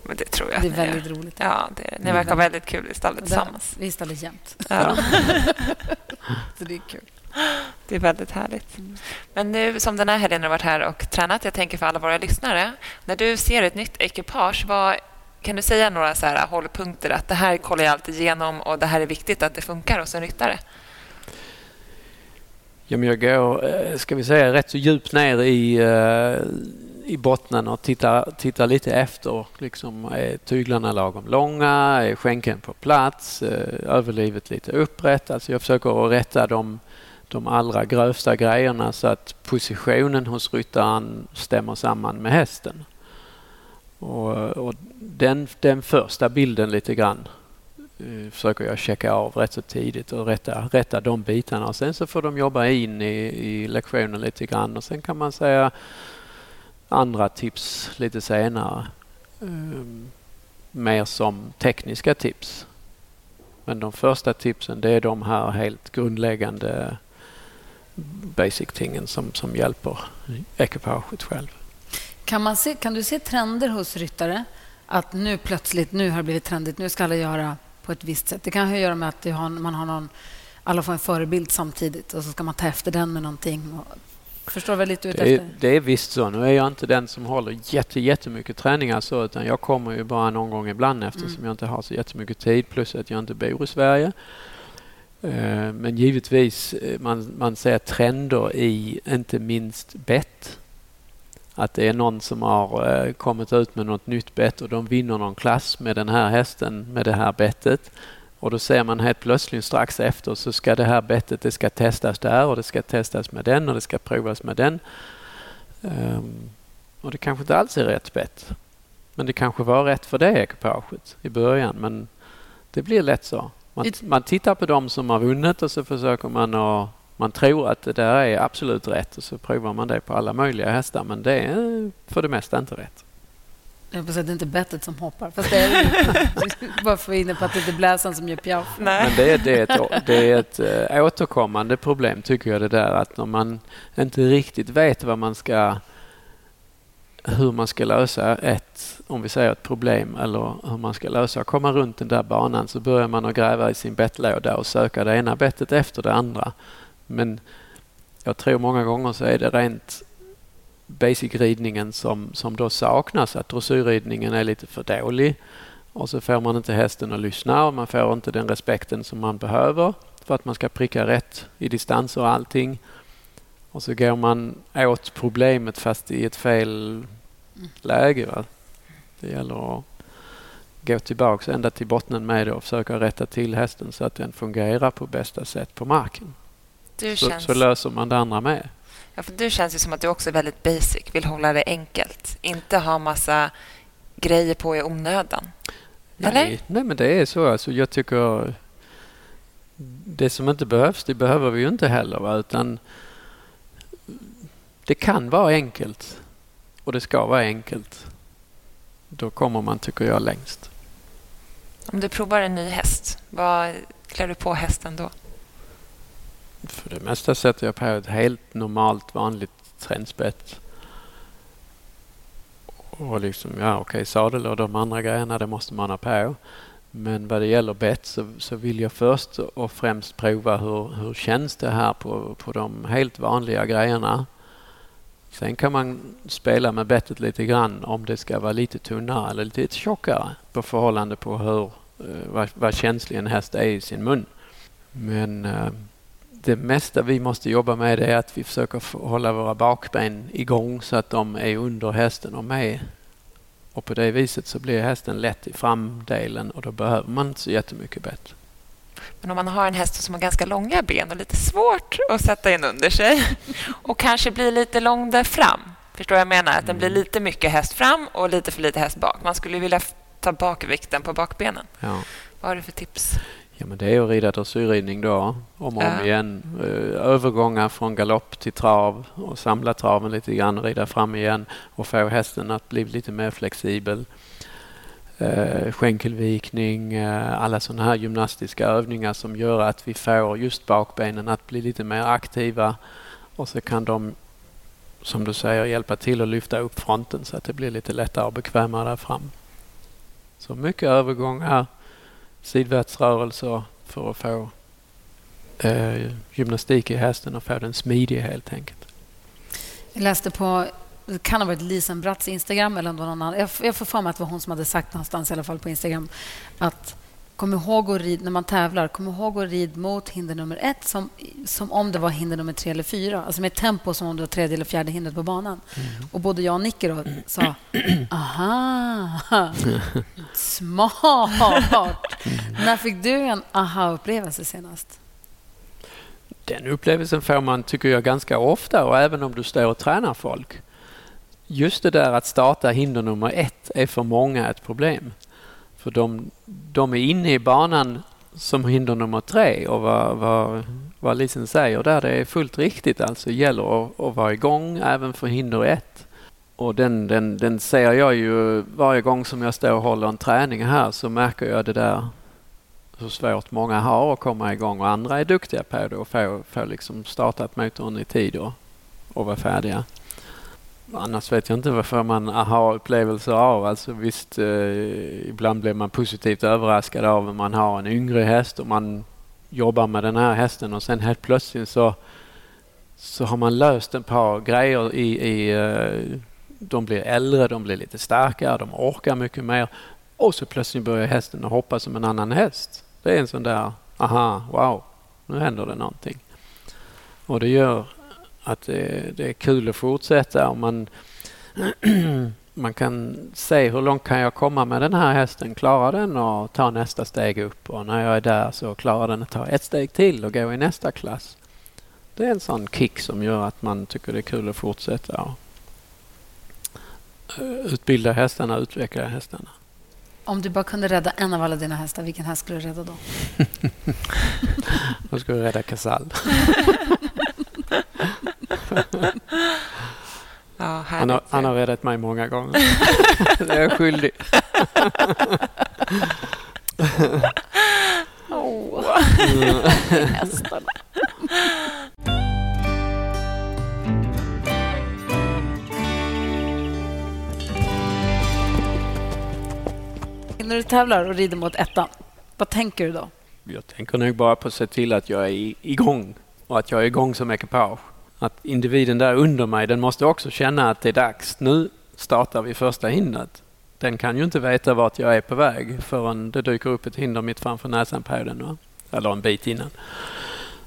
B: Men det tror jag
A: Det är
B: att
A: väldigt
B: gör.
A: roligt.
B: Ja, det, ni verkar väldigt kul i stallet
A: Det-
B: tillsammans.
A: Vi är stallet jämt.
B: Ja.
A: Så det är kul.
B: Det är väldigt härligt. Men nu som den här helgen har varit här och tränat, jag tänker för alla våra lyssnare. När du ser ett nytt ekipage, vad, kan du säga några så här hållpunkter? Att det här kollar jag alltid igenom och det här är viktigt att det funkar hos en ryttare.
C: Ja, men jag går, eh, ska vi säga, rätt så djupt ner i, eh, i botten och tittar, tittar lite efter. Liksom, är tyglarna lagom långa? Är skänken på plats? Eh, överlivet lite upprätt? Alltså jag försöker rätta de, de allra grövsta grejerna så att positionen hos ryttaren stämmer samman med hästen. Och, och den, den första bilden lite grann eh, försöker jag checka av rätt så tidigt och rätta, rätta de bitarna. Och sen så får de jobba in i, i lektionen lite grann och sen kan man säga andra tips lite senare. Um, mer som tekniska tips. Men de första tipsen det är de här helt grundläggande basic-tingen som, som hjälper ekipaget själv.
A: Kan, man se, kan du se trender hos ryttare? Att nu plötsligt, nu har det blivit trendigt, nu ska alla göra på ett visst sätt. Det kan ha att göra med att har, man har någon, alla får en förebild samtidigt och så ska man ta efter den med någonting. Förstår vad lite
C: är,
A: efter?
C: det är visst så. Nu är jag inte den som håller jätte, jättemycket träningar så utan jag kommer ju bara någon gång ibland eftersom
A: Mm.
C: jag inte har så jättemycket tid plus att jag inte bor i Sverige. Eh, men givetvis, eh, man, man ser trender i inte minst bett. Att det är någon som har eh, kommit ut med något nytt bett och de vinner någon klass med den här hästen med det här bettet. Och då ser man helt plötsligt strax efter så ska det här bettet det ska testas där och det ska testas med den och det ska provas med den. Ehm, och det kanske inte alls är rätt bett. Men det kanske var rätt för det ekipaget i början. Men det blir lätt så. Man, man tittar på de som har vunnit och så försöker man att man tror att det där är absolut rätt och så provar man det på alla möjliga hästar men det är för det mesta inte rätt.
A: Jag på att säga, det är inte bettet som hoppar. Fast det är. Bara för inne på att det inte är bläsaren som gör piaff.
B: Nej.
C: Men det är, det är ett, det är ett äh, återkommande problem tycker jag det där att när man inte riktigt vet vad man ska hur man ska lösa ett, om vi säger ett problem eller hur man ska lösa komma runt den där banan så börjar man att gräva i sin bettlåda och söka det ena bettet efter det andra. Men jag tror många gånger så är det rent basic-ridningen som, som då saknas. Att dressyrridningen är lite för dålig och så får man inte hästen att lyssna och man får inte den respekten som man behöver för att man ska pricka rätt i distanser och allting. Och så går man åt problemet fast i ett fel läge. Va? Det gäller att gå tillbaka ända till botten med det och försöka rätta till hästen så att den fungerar på bästa sätt på marken.
B: Du
C: Så,
B: känns,
C: så löser man det andra med.
B: ja, för du känns ju som att du också är väldigt basic, vill hålla det enkelt. Inte ha massa grejer på i onödan. Eller?
C: Nej, nej, men det är så. Alltså, jag tycker det som inte behövs, det behöver vi ju inte heller. Va? Utan det kan vara enkelt och det ska vara enkelt. Då kommer man, tycker jag, längst.
B: Om du provar en ny häst, vad klär du på hästen då?
C: För det mesta sätter jag på ett helt normalt, vanligt trendspett. Och liksom, ja okej, sadel och de andra grejerna, det måste man ha på. Men vad det gäller bett så, så vill jag först och främst prova hur, hur känns det här på, på de helt vanliga grejerna. Sen kan man spela med bettet lite grann om det ska vara lite tunnare eller lite tjockare på förhållande på hur, eh, vad, vad känslig en häst är i sin mun. Men eh, det mesta vi måste jobba med är att vi försöker hålla våra bakben igång så att de är under hästen och med. Och på det viset så blir hästen lätt i framdelen och då behöver man inte så jättemycket bett.
B: Men om man har en häst som har ganska långa ben och lite svårt att sätta in under sig och kanske blir lite lång där fram. Förstår vad jag menar? Att den blir lite mycket häst fram och lite för lite häst bak. Man skulle vilja ta bakvikten på bakbenen.
C: Ja.
B: Vad har du för tips?
C: Ja, men det är att rida dressyrridning då, om och om
B: Ja.
C: igen. Eh, Övergångar från galopp till trav och samla traven lite grann, rida fram igen och få hästen att bli lite mer flexibel eh, skänkelvikning, eh, alla sådana här gymnastiska övningar som gör att vi får just bakbenen att bli lite mer aktiva och så kan de som du säger hjälpa till att lyfta upp fronten så att det blir lite lättare och bekvämare där fram. Så mycket övergångar, sidvärtsrörelser för att få eh, gymnastik i hästen och få den smidig helt enkelt.
A: Jag läste på det kan ha varit Lisen Bratts Instagram eller någon annan. Jag, jag får för mig att det var hon som hade sagt någonstans i alla fall på Instagram att kom ihåg att rid, när man tävlar, kom ihåg att rid mot hinder nummer ett som, som om det var hinder nummer tre eller fyra. Alltså med tempo som om det var tredje eller fjärde hindret på banan. Mm. Och både jag och Nicky då sa aha, smart. Mm. När fick du en aha-upplevelse senast?
C: Den upplevelsen får man, tycker jag, ganska ofta och även om du står och tränar folk. Just det där att starta hinder nummer ett är för många ett problem. För de, de är inne i banan som hinder nummer tre och vad, vad, vad Lisen säger där, det är fullt riktigt. Alltså gäller att, att vara igång även för hinder ett. Och den, den, den ser jag ju varje gång som jag står och håller en träning här så märker jag det där hur svårt många har att komma igång och andra är duktiga på det och få, få liksom startat motorn i tid och, och vara färdiga. Annars vet jag inte varför man har upplevelser av. Alltså visst, eh, ibland blir man positivt överraskad av om man har en yngre häst och man jobbar med den här hästen och sen helt plötsligt så, så har man löst ett par grejer i, i eh, de blir äldre, de blir lite starkare, de orkar mycket mer och så plötsligt börjar hästen att hoppa som en annan häst. Det är en sån där, aha, wow, nu händer det någonting. Och det gör att det, det är kul att fortsätta om man, man kan se hur långt kan jag komma med den här hästen. Klarar den att ta nästa steg upp och när jag är där så klarar den att ta ett steg till och gå i nästa klass. Det är en sån kick som gör att man tycker det är kul att fortsätta och eh, utbilda hästarna, utveckla hästarna.
A: Om du bara kunde rädda en av alla dina hästar, vilken häst skulle du rädda då?
C: då skulle jag rädda Casall. ja, han, har, han har räddat mig många gånger. det är jag skyldig.
A: oh. Hästarna. När du tävlar och rider mot ettan, vad tänker du då?
C: Jag tänker nog bara på att se till att jag är igång och att jag är igång som ekipage att individen där under mig, den måste också känna att det är dags. Nu startar vi första hindret. Den kan ju inte veta vart jag är på väg förrän det dyker upp ett hinder mitt framför näsan på den. Va? Eller en bit innan.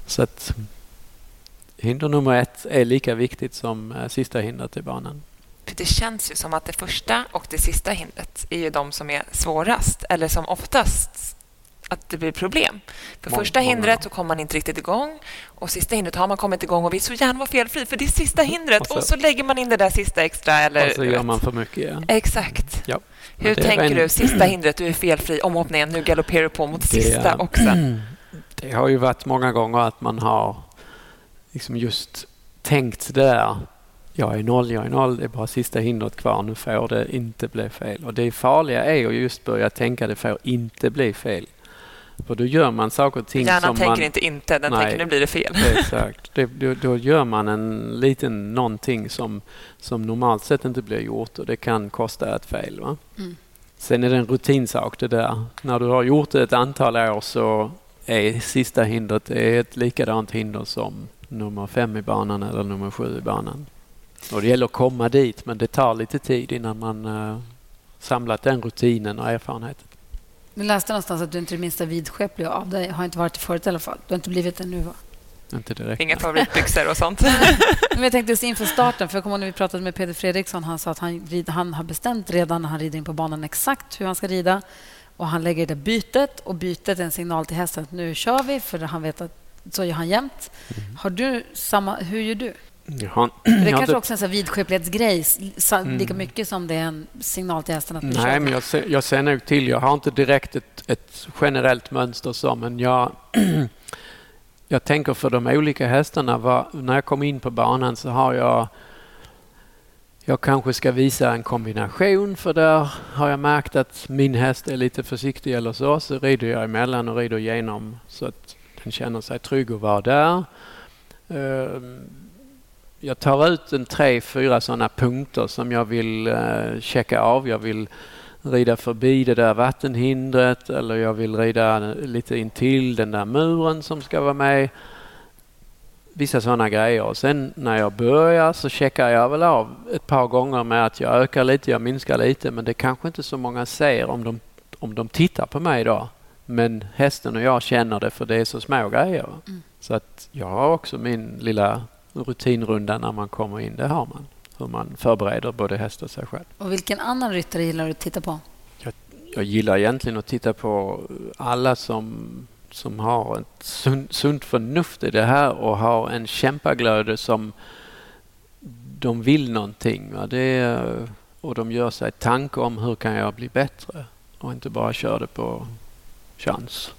C: Så att hinder nummer ett är lika viktigt som eh, sista hindret i banan.
B: För det känns ju som att det första och det sista hindret är ju de som är svårast eller som oftast att det blir problem. För många, första hindret så kommer man inte riktigt igång och sista hindret har man kommit igång och vill så gärna vara felfri för det är sista hindret och så, och så lägger man in det där sista extra. Eller,
C: och så gör man för mycket. Ja.
B: Exakt.
C: Ja.
B: Hur tänker en... du? Sista hindret, du är felfri, omhoppningen, nu galopperar du på mot sista det, också.
C: Det har ju varit många gånger att man har liksom just tänkt det där jag är noll, jag är noll, det är bara sista hindret kvar, nu får det inte bli fel. Och Det farliga är att just börja tänka det får inte bli fel. För då gör man saker och ting
B: Hjärnan
C: som
B: tänker
C: man...
B: inte inte, den nej, tänker nu blir det fel.
C: Exakt. Det, då, då, gör man en liten någonting som, som normalt sett inte blir gjort och det kan kosta ett fel. Va? Mm. Sen är det en rutinsak det där. När du har gjort det ett antal år så är sista hindret är ett likadant hinder som nummer fem i banan eller nummer sju i banan. Och det gäller att komma dit men det tar lite tid innan man uh, samlat den rutinen och erfarenheten.
A: Jag läste någonstans att du inte är det minsta vidskeplig av dig. Har inte varit det förut i alla fall. Du har inte blivit det nu, va?
C: Inte direkt.
B: Inga favoritbyxor och sånt.
A: Men jag tänkte just inför starten, för jag kommer ihåg när vi pratade med Peder Fredriksson. Han sa att han, han har bestämt redan när han rider in på banan exakt hur han ska rida. Och Han lägger det bytet och bytet är en signal till hästen att nu kör vi, för han vet att så gör han jämt. Mm. Har du samma, hur gör du?
C: Har,
A: det är kanske också en sån vidskeplighetsgrej, mm. lika mycket som det är en signal till hästen att
C: Nej, men jag ser, jag ser nog till. Jag har inte direkt ett, ett generellt mönster så, men jag, jag tänker för de olika hästarna. Var, när jag kommer in på banan så har jag jag kanske ska visa en kombination för där har jag märkt att min häst är lite försiktig eller så. Så rider jag emellan och rider igenom så att den känner sig trygg att vara där. Jag tar ut en tre, fyra sådana punkter som jag vill uh, checka av. Jag vill rida förbi det där vattenhindret eller jag vill rida lite intill den där muren som ska vara med. Vissa sådana grejer. Och sen när jag börjar så checkar jag väl av ett par gånger med att jag ökar lite, jag minskar lite men det kanske inte så många ser om de, om de tittar på mig då. Men hästen och jag känner det för det är så små grejer. Mm. Så att jag har också min lilla rutinrunda när man kommer in. Det har man. Hur man förbereder både häst och sig själv.
A: Och vilken annan ryttare gillar du att titta på?
C: Jag, jag gillar egentligen att titta på alla som, som har ett sunt, sunt förnuft i det här och har en kämpaglöd som de vill någonting. Va? Det och de gör sig tanke om hur kan jag bli bättre och inte bara kör det på chans.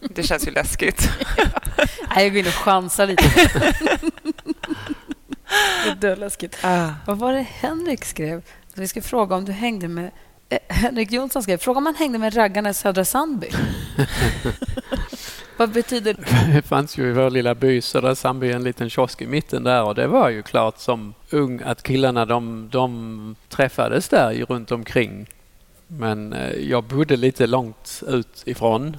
B: Det känns ju läskigt.
A: Nej, jag går in och chansar lite. det är döläskigt. Ah. Vad var det Henrik skrev? vi ska fråga om du hängde med... Eh, Henrik Jonsson skrev fråga om han hängde med raggarna i Södra Sandby. Vad betyder
C: det? Det fanns ju i vår lilla by Södra Sandby en liten kiosk i mitten där och det var ju klart som ung att killarna de, de träffades där runt omkring. Men eh, jag bodde lite långt ut ifrån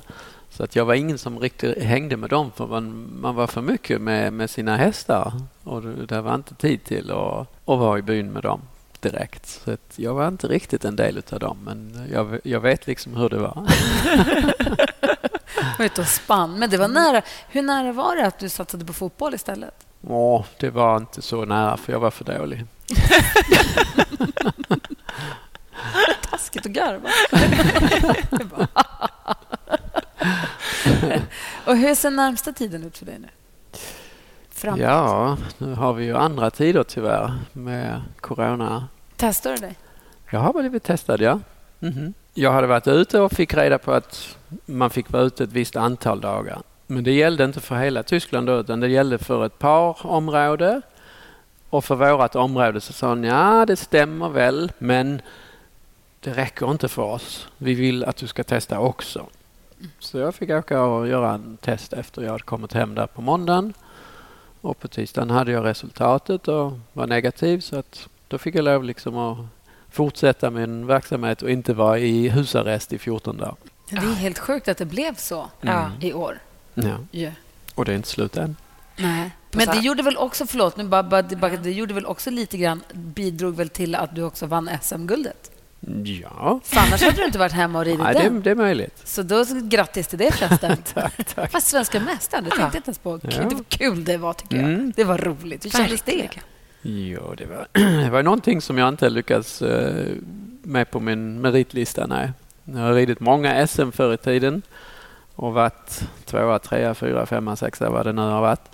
C: så att jag var ingen som riktigt hängde med dem för man, man var för mycket med, med sina hästar och det var inte tid till att, att vara i byn med dem direkt. Så att jag var inte riktigt en del av dem men jag, jag vet liksom hur det var.
A: var ute och spann. Men det var nära. Hur nära var det att du satsade på fotboll istället?
C: Ja, det var inte så nära för jag var för dålig.
A: Taskigt att garva. och hur ser närmsta tiden ut för dig nu?
C: Framåt. Ja, nu har vi ju andra tider tyvärr med corona.
A: Testar du dig?
C: Jag har blivit testad, ja. Mm -hmm. Jag hade varit ute och fick reda på att man fick vara ute ett visst antal dagar. Men det gällde inte för hela Tyskland då, utan det gällde för ett par områden. Och för vårt område så sa hon, ja det stämmer väl, men det räcker inte för oss. Vi vill att du ska testa också. Så jag fick åka och göra en test efter jag hade kommit hem där på måndagen. Och på tisdagen hade jag resultatet och var negativ så att då fick jag lov liksom att fortsätta min verksamhet och inte vara i husarrest i 14 dagar.
A: Det är helt sjukt att det blev så mm. i år.
C: Ja. Yeah. Och det är inte slut än.
A: Nej. Men det gjorde väl också, förlåt, nu bara, bara, det gjorde väl också lite grann, bidrog väl till att du också vann SM-guldet?
C: Ja.
A: För annars hade du inte varit hemma och ridit
C: Nej, det, det, är möjligt.
A: Så då, grattis till det förresten. tack, tack. Fast svenska mästaren, det tänkte jag inte ens på. Ja. Det var kul det var, tycker jag. Mm. Det var roligt. Hur kändes det?
C: Jo, det var, det var någonting som jag inte lyckats uh, med på min meritlista. Nej. Jag har ridit många SM förr i tiden och varit tvåa, trea, fyra, femma, sexa, vad det nu har varit.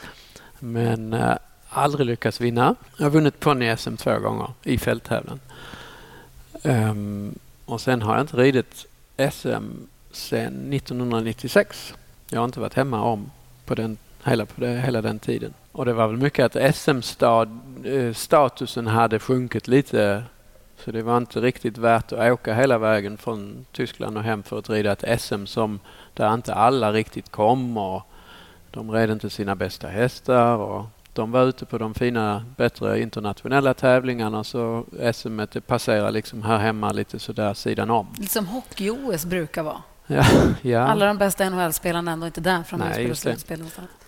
C: Men uh, aldrig lyckats vinna. Jag har vunnit ponny-SM två gånger i fälttävlan. Um, och sen har jag inte ridit SM sen 1996. Jag har inte varit hemma om på den, hela, på det, hela den tiden. Och det var väl mycket att SM-statusen eh, hade sjunkit lite så det var inte riktigt värt att åka hela vägen från Tyskland och hem för att rida ett SM som där inte alla riktigt kom och de red inte sina bästa hästar och de var ute på de fina, bättre internationella tävlingarna så SM passerar liksom här hemma lite sådär sidan om.
A: Lite som hockey-OS brukar vara.
C: Ja, ja.
A: Alla de bästa NHL-spelarna är ändå inte där från
C: Nej, just det.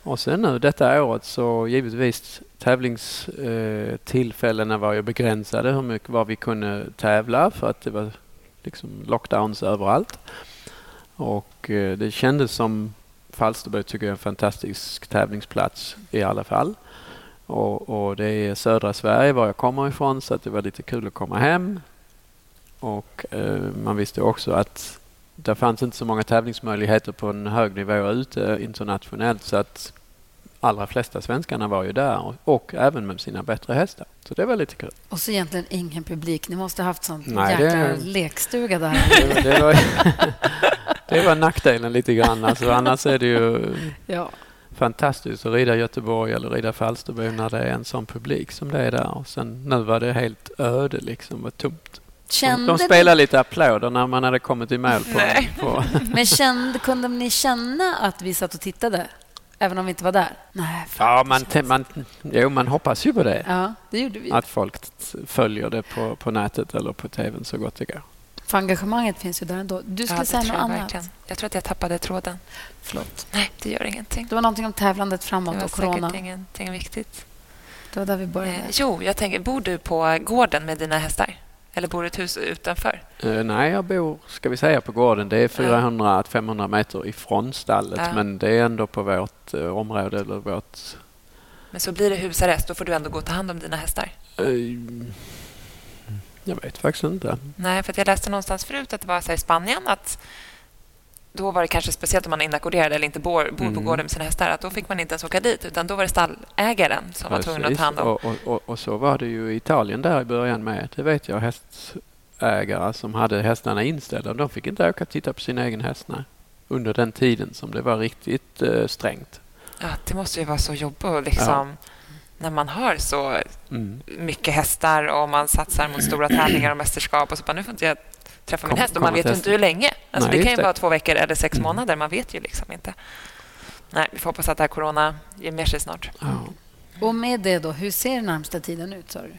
C: Och sen nu detta året så givetvis tävlingstillfällena eh, var ju begränsade hur mycket var vi kunde tävla för att det var liksom lockdowns överallt. Och eh, det kändes som Falsterbo tycker jag är en fantastisk tävlingsplats i alla fall. Och, och, det är södra Sverige var jag kommer ifrån så att det var lite kul att komma hem. Och eh, man visste också att det fanns inte så många tävlingsmöjligheter på en hög nivå ute internationellt så att allra flesta svenskarna var ju där och, och, även med sina bättre hästar. Så det var lite kul.
A: Och så egentligen ingen publik. Ni måste ha haft sån Nej, jäkla det... lekstuga där.
C: Det, det, var, det var nackdelen lite grann. Alltså, annars är det ju... Ja fantastiskt att rida Göteborg eller rida Falsterbo när det är en sån publik som det är där. Och sen, nu var det helt öde, liksom, var tomt.
A: Kände
C: De spelade lite applåder när man hade kommit i mål. På, på.
A: Men kände, kunde ni känna att vi satt och tittade? Även om vi inte var där? Nej.
C: Ja, man, man, jo, man hoppas ju på det.
A: Ja, det gjorde vi.
C: Att folk följer det på, på nätet eller på tvn så gott det går.
A: För engagemanget finns ju där ändå. Du skulle
B: Ja, det
A: säga något
B: jag
A: annat.
B: verkligen. Jag tror att jag tappade tråden.
A: Förlåt.
B: Nej, det gör ingenting.
A: Det var någonting om tävlandet
B: Det
A: framåt
B: var
A: och corona.
B: säkert ingenting viktigt.
A: Det var där vi började.
B: Eh, jo, jag tänker, bor du på gården med dina hästar? Eller bor du i ett hus utanför?
C: Eh, nej, jag bor ska vi säga, på gården. Det är 400-500 meter ifrån stallet
B: Ja.
C: men det är ändå på vårt eh, område. Eller vårt,
B: Men så blir det husarrest, då får du ändå gå och ta hand om dina hästar.
C: Jag vet faktiskt inte.
B: Nej, för jag läste någonstans förut att det var så här i Spanien att då var det kanske speciellt om man är inackorderad eller inte bor, bor på
C: Mm.
B: gården med sina hästar, att då fick man inte ens åka dit, utan då var det stallägaren som var tvungen att
C: Precis.
B: ta hand om.
C: Och, och, och, och så var det ju i Italien där i början med. Det vet jag. Hästägare som hade hästarna inställda. De fick inte åka och titta på sin egen häst nej. under den tiden som det var riktigt eh, strängt.
B: Ja, det måste ju vara så jobbigt liksom, när man har så
C: Mm.
B: mycket hästar och man satsar mot stora tävlingar och mästerskap och så bara, nu får inte jag träffa min
C: Kom-
B: häst och man vet ju inte hur länge. Alltså,
C: Nej,
B: det kan ju
C: det.
B: vara två veckor eller sex
C: Mm.
B: månader. Man vet ju liksom inte. Nej, vi får hoppas att det här corona ger med sig snart.
C: Ja.
A: Och med det då, hur ser närmsta tiden ut? Du?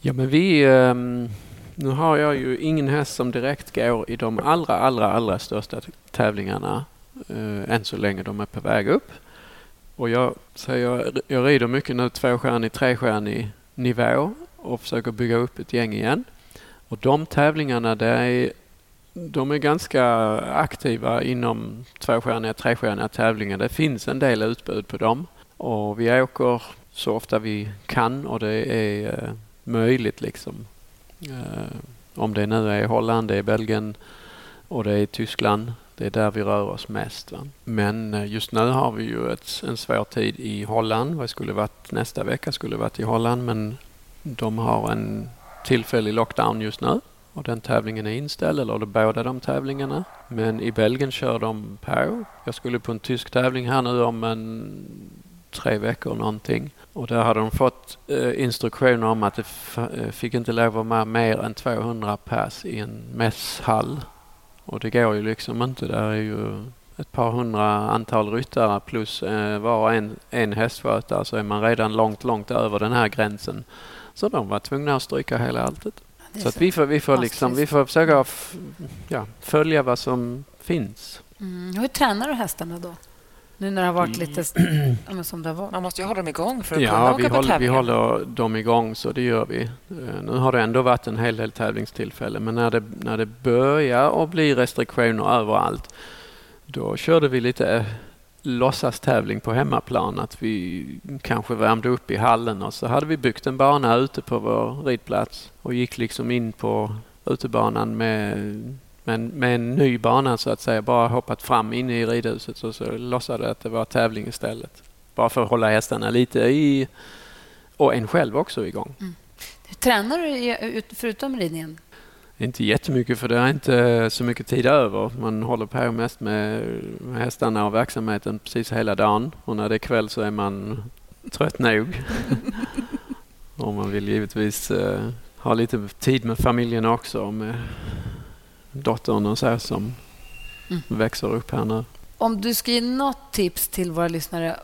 C: Ja, men vi... ehm, nu har jag ju ingen häst som direkt går i de allra, allra, allra största tävlingarna eh, än så länge. De är på väg upp. Och jag, så jag, jag rider mycket nu tvåstjärnig, trestjärnig nivå och försöker bygga upp ett gäng igen. Och de tävlingarna, det är, de är ganska aktiva inom tvåstjärniga, trestjärniga tävlingar. Det finns en del utbud på dem. Och vi åker så ofta vi kan och det är eh, möjligt. liksom. Eh, om det nu är Holland, det är Belgien och det är Tyskland. Det är där vi rör oss mest. Va? Men eh, just nu har vi ju ett, en svår tid i Holland. Vad skulle varit nästa vecka skulle varit i Holland men de har en tillfällig lockdown just nu och den tävlingen är inställd, eller de båda de tävlingarna. Men i Belgien kör de på. Jag skulle på en tysk tävling här nu om en tre veckor någonting. Och där hade de fått eh, instruktioner om att det f- eh, fick inte lov att vara mer än 200 pass i en mässhall. Och det går ju liksom inte. Där är ju ett par hundra antal ryttare plus eh, var och en, en hästskötare så är man redan långt, långt över den här gränsen. Så de var tvungna att stryka hela alltet.
A: Är
C: Så att vi får, vi får, liksom, vi får försöka f- ja, följa vad som finns.
A: Mm. Hur tränar du hästarna då? Nu när det har varit lite ja, men som det har varit.
B: Man måste ju hålla dem igång för att kunna
C: Ja,
B: åka
C: vi
B: på
C: håller, vi
B: tävlingar.
C: håller dem igång så det gör vi. Eh, Nu har det ändå varit en hel del tävlingstillfällen men när det, när det börjar att bli restriktioner överallt då körde vi lite eh, låtsastävling på hemmaplan. Att vi kanske värmde upp i hallen och så hade vi byggt en bana ute på vår ridplats och gick liksom in på utebanan med, med, en, med en ny bana så att säga. Bara hoppat fram inne i ridhuset och så låtsade att det var tävling istället. Bara för att hålla hästarna lite i och en själv också igång.
A: Hur tränar du förutom ridningen?
C: Inte jättemycket för det är inte så mycket tid över. Man håller på mest med hästarna och verksamheten precis hela dagen. Och när det är kväll så är man trött nog. och man vill givetvis eh, ha lite tid med familjen också. Med dottern och så som
A: Mm.
C: växer upp här nu.
A: Om du ska ge något tips till våra lyssnare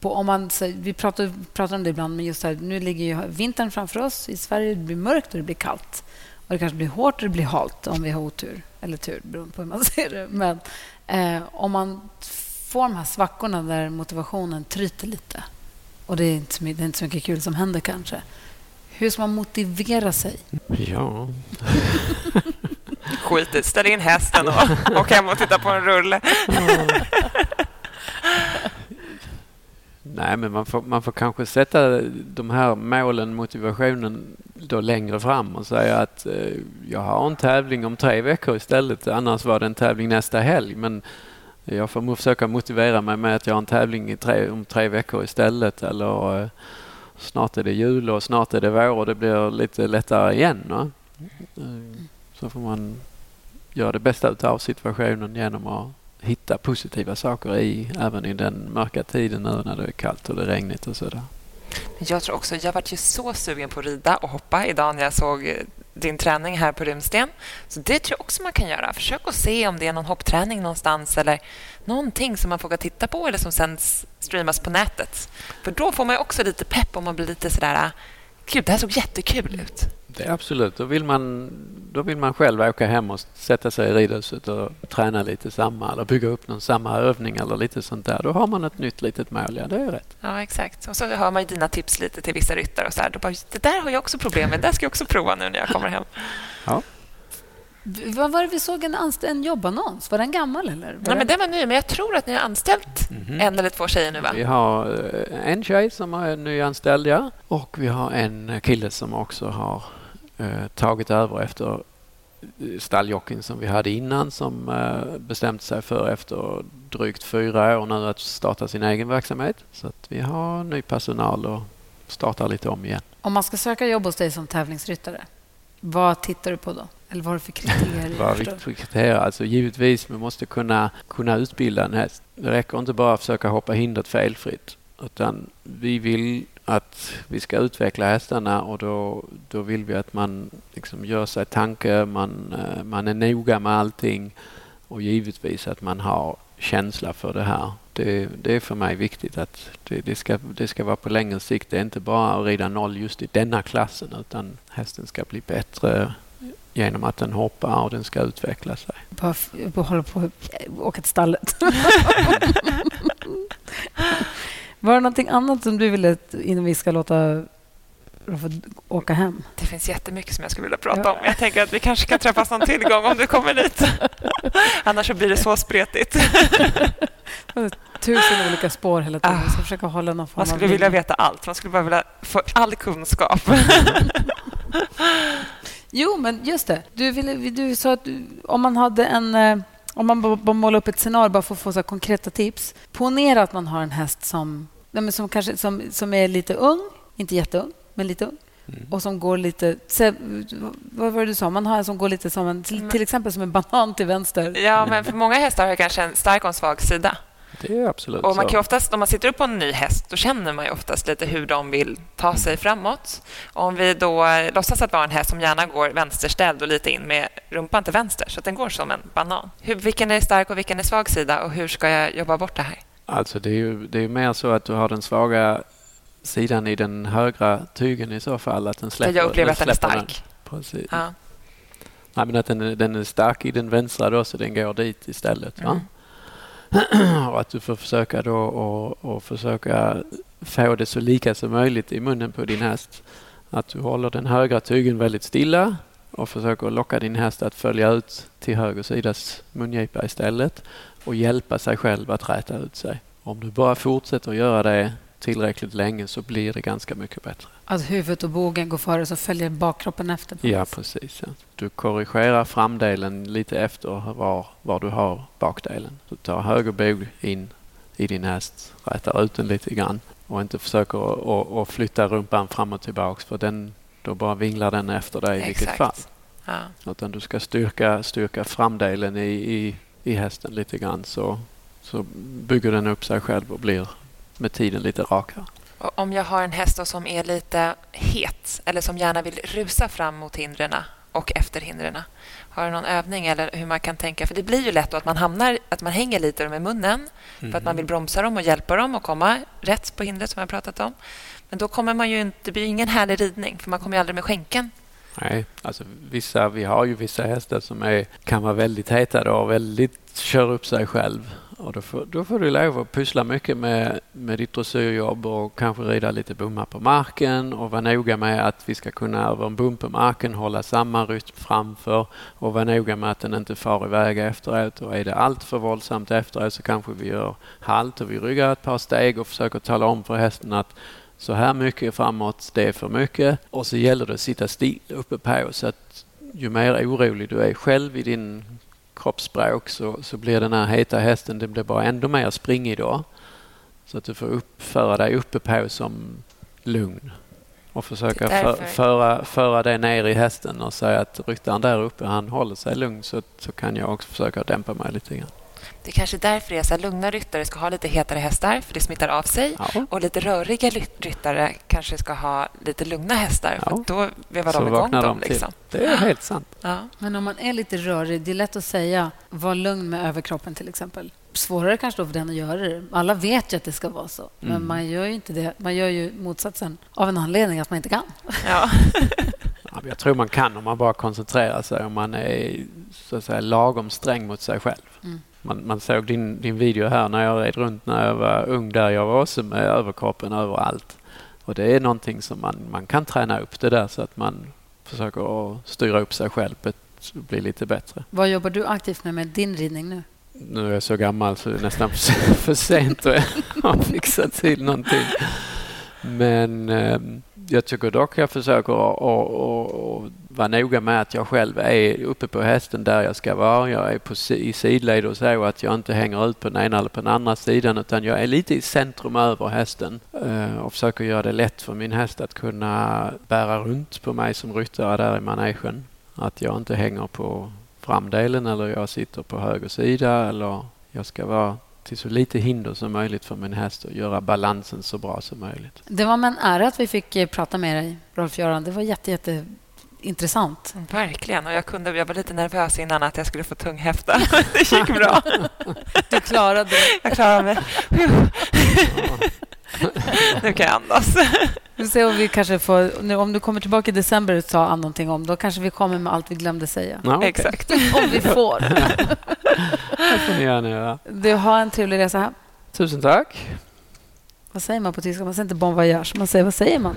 A: på om man, så, vi pratar, pratar om det ibland, men just här, nu ligger ju vintern framför oss. I Sverige det blir mörkt och det blir kallt. Och det kanske blir hårt och det blir halt om vi har otur. Eller tur, beroende på hur man ser det. Men eh, om man får de här svackorna där motivationen tryter lite och det är, inte så, my- det är inte så mycket kul som händer kanske. Hur ska man motivera sig?
C: Ja,
B: Skit i ställ in hästen och åk hem och titta på en rulle.
C: Nej, men man får, man får kanske sätta de här målen, motivationen då längre fram och säga att eh, jag har en tävling om tre veckor istället. Annars var det en tävling nästa helg. Men jag får försöka motivera mig med att jag har en tävling i tre, om tre veckor istället. Eller eh, snart är det jul och snart är det vår och det blir lite lättare igen. Va? Mm så får man göra det bästa av situationen genom att hitta positiva saker i även i den mörka tiden nu när det är kallt och det är regnigt och sådär.
B: Jag tror också, jag vart ju så sugen på att rida och hoppa idag när jag såg eh, din träning här på Runsten. Så det tror jag också man kan göra. Försök att se om det är någon hoppträning någonstans eller någonting som man får titta på eller som sen streamas på nätet. För då får man också lite pepp och man blir lite sådär... Ah, gud, det här såg jättekul ut.
C: Det absolut. Då vill, man, då vill man själv åka hem och sätta sig i ridhuset och träna lite samma eller bygga upp någon samma övning eller lite sånt där. Då har man ett nytt litet mål. Ja, det är rätt.
B: Ja, exakt. Och så hör man dina tips lite till vissa ryttare och så här. Då bara, det där har jag också problem med. Det där ska jag också prova nu när jag kommer hem.
C: Ja.
A: Vad var det vi såg en, anst- en jobbannons? Var den gammal? Eller? Var
B: Nej, men den var ny, men jag tror att ni har anställt
C: Mhm.
B: en eller två tjejer nu, va?
C: Vi har eh, en tjej som är nyanställd ja. och vi har en kille som också har eh, tagit över efter eh, stalljockeyn som vi hade innan som eh, bestämt sig för efter drygt fyra år nu att starta sin egen verksamhet. Så att vi har ny personal och startar lite om igen.
A: Om man ska söka jobb hos dig som tävlingsryttare, vad tittar du på då? Eller vad har du för kriterier?
C: Vad för kriterier? Alltså givetvis, vi måste kunna, kunna utbilda en häst. Det räcker inte bara att försöka hoppa hindret felfritt. Utan vi vill att vi ska utveckla hästarna och då, då vill vi att man liksom gör sig tanke, man, eh, man är noga med allting och givetvis att man har känsla för det här. Det, det är för mig viktigt att det, det, ska, det ska vara på längre sikt. Det är inte bara att rida noll just i denna klassen utan hästen ska bli bättre genom att den hoppar och den ska utveckla sig.
A: Bara, hålla på att åka till stallet. Var det någonting annat som du ville innan vi ska låta åka hem?
B: Det finns jättemycket som jag skulle vilja prata om. Jag tänker att vi kanske kan träffas någon till gång om du kommer dit. Annars så blir det så spretigt.
A: Tusen olika spår hela tiden.
B: Ah.
A: Vi ska försöka hålla någon form
B: Man skulle vilja veta allt. Man skulle bara vilja få all kunskap.
A: Jo, men just det. Du, ville, du sa att du, om man hade en... eh, Om man bara, målar upp ett scenario bara för att få så konkreta tips. Ponera att man har en häst som, men som, kanske, som, som är lite ung, inte jätteung, men lite ung. Och som går lite... Se, vad var det du sa? Man har en som går lite som en... Till, till exempel som en banan till vänster.
B: Ja, men för många hästar har kanske en stark och en svag sida.
C: Det är absolut
B: Och man
C: så.
B: kan oftast, om man sitter upp på en ny häst, då känner man ju oftast lite hur de vill ta sig framåt. Om vi då eh, låtsas att vara en häst som gärna går vänsterställd och lite in med rumpan till vänster, så att den går som en banan. Hur, vilken är stark och vilken är svag sida och hur ska jag jobba bort det här?
C: Alltså det är ju det är mer så att du har den svaga sidan i den högra tygen i så fall. Att den släpper,
B: jag upplever att den är stark.
C: Precis.
B: Ja.
C: Nej, men att den, är- den är stark i den vänstra då, så den går dit istället. Va? och att du får försöka då och, och försöka få det så lika som möjligt i munnen på din häst. Att du håller den högra tygen väldigt stilla och försöker locka din häst att följa ut till höger sidas mungipa istället och hjälpa sig själv att räta ut sig. Om du bara fortsätter att göra det tillräckligt länge så blir det ganska mycket bättre.
A: Att huvudet och bågen går före så följer bakkroppen efter.
C: Ja, precis. Du korrigerar framdelen lite efter var, var du har bakdelen. Du tar höger bog in i din häst, rätar ut den lite grann och inte försöker att flytta rumpan fram och tillbaks för den, då bara vinglar den efter dig i vilket fall.
B: Ja.
C: Utan du ska styrka, styrka framdelen i, i, i hästen lite grann så, så bygger den upp sig själv och blir med tiden lite rakare.
B: Om jag har en häst som är lite het eller som gärna vill rusa fram mot hindren och efter hindren. Har du någon övning eller hur man kan tänka? För det blir ju lätt att man hamnar, att man hänger lite med munnen för att man vill bromsa dem och hjälpa dem att komma rätt på hindret som jag pratat om. Men då kommer man ju inte, det blir ingen härlig ridning för man kommer ju aldrig med skänken.
C: Nej, alltså vissa, vi har ju vissa hästar som är, kan vara väldigt heta och väldigt kör upp sig själv. Och då, får, då får du lov att pyssla mycket med, med ditt dressyrjobb och kanske rida lite bommar på marken och vara noga med att vi ska kunna över en bom på marken hålla samma rytm framför och vara noga med att den inte far iväg efteråt. Och är det allt för våldsamt efteråt så kanske vi gör halt och vi ryggar ett par steg och försöker tala om för hästen att så här mycket framåt, det är för mycket. Och så gäller det att sitta still uppe på så att ju mer orolig du är själv i din kroppsspråk så, så blir den här heta hästen, den blir bara ändå mer springig då. Så att du får uppföra dig uppe på som lugn och försöka för, föra, föra det ner i hästen och säga att ryttaren där uppe han håller sig lugn så, så kan jag också försöka dämpa mig lite grann.
B: Det är kanske därför det är så här, lugna ryttare ska ha lite hetare hästar, för det smittar av sig.
C: Ja.
B: Och lite röriga ryttare kanske ska ha lite lugna hästar, för
C: Ja.
B: att då vevar
C: Så
B: de igång dem.
C: de till.
B: Liksom.
C: Det är helt sant.
B: Ja.
A: Men om man är lite rörig, det är lätt att säga var lugn med överkroppen till exempel. Svårare kanske då för den att göra det. Alla vet ju att det ska vara så, men
C: Mm.
A: man gör ju inte det. Man gör ju motsatsen av en anledning att man inte kan.
B: Ja.
C: Jag tror man kan om man bara koncentrerar sig om man är så att säga, lagom sträng mot sig själv.
A: Mm.
C: Man, man såg din, din video här när jag red runt när jag var ung där. Jag var också med överkroppen överallt. Och det är någonting som man, man kan träna upp det där så att man försöker att styra upp sig själv på ett, bli lite bättre.
A: Vad jobbar du aktivt med med din ridning nu?
C: Nu är jag så gammal så det är nästan för, sent att fixa till någonting. Men eh, jag tycker dock jag försöker att- att- att- att vara noga med att jag själv är uppe på hästen där jag ska vara. Jag är på, i sidled och så att jag inte hänger ut på den ena eller på den andra sidan utan jag är lite i centrum över hästen eh, och försöker göra det lätt för min häst att kunna bära runt på mig som ryttare där i manegen. Att jag inte hänger på framdelen eller jag sitter på höger sida eller jag ska vara till så lite hinder som möjligt för min häst och göra balansen så bra som möjligt.
A: Det var med en ära att vi fick eh, prata med dig, Rolf-Göran. Det var jätte, jätte intressant.
B: Verkligen. Och jag, kunde, jag var lite nervös innan att jag skulle få tung häfta. Det gick bra.
A: Du klarade det.
B: Jag klarade mig. Nu kan jag andas.
A: Vi får se om vi kanske får... Nu, om du kommer tillbaka i december och sa någonting om, då kanske vi kommer med allt vi glömde säga.
C: Ja, okej.
B: Exakt.
A: Om vi får.
C: Det får ni gärna göra.
A: Du, ha en trevlig resa här.
C: Tusen tack.
A: Vad säger man på tyska? Man säger inte bon voyage. Man säger, vad säger man?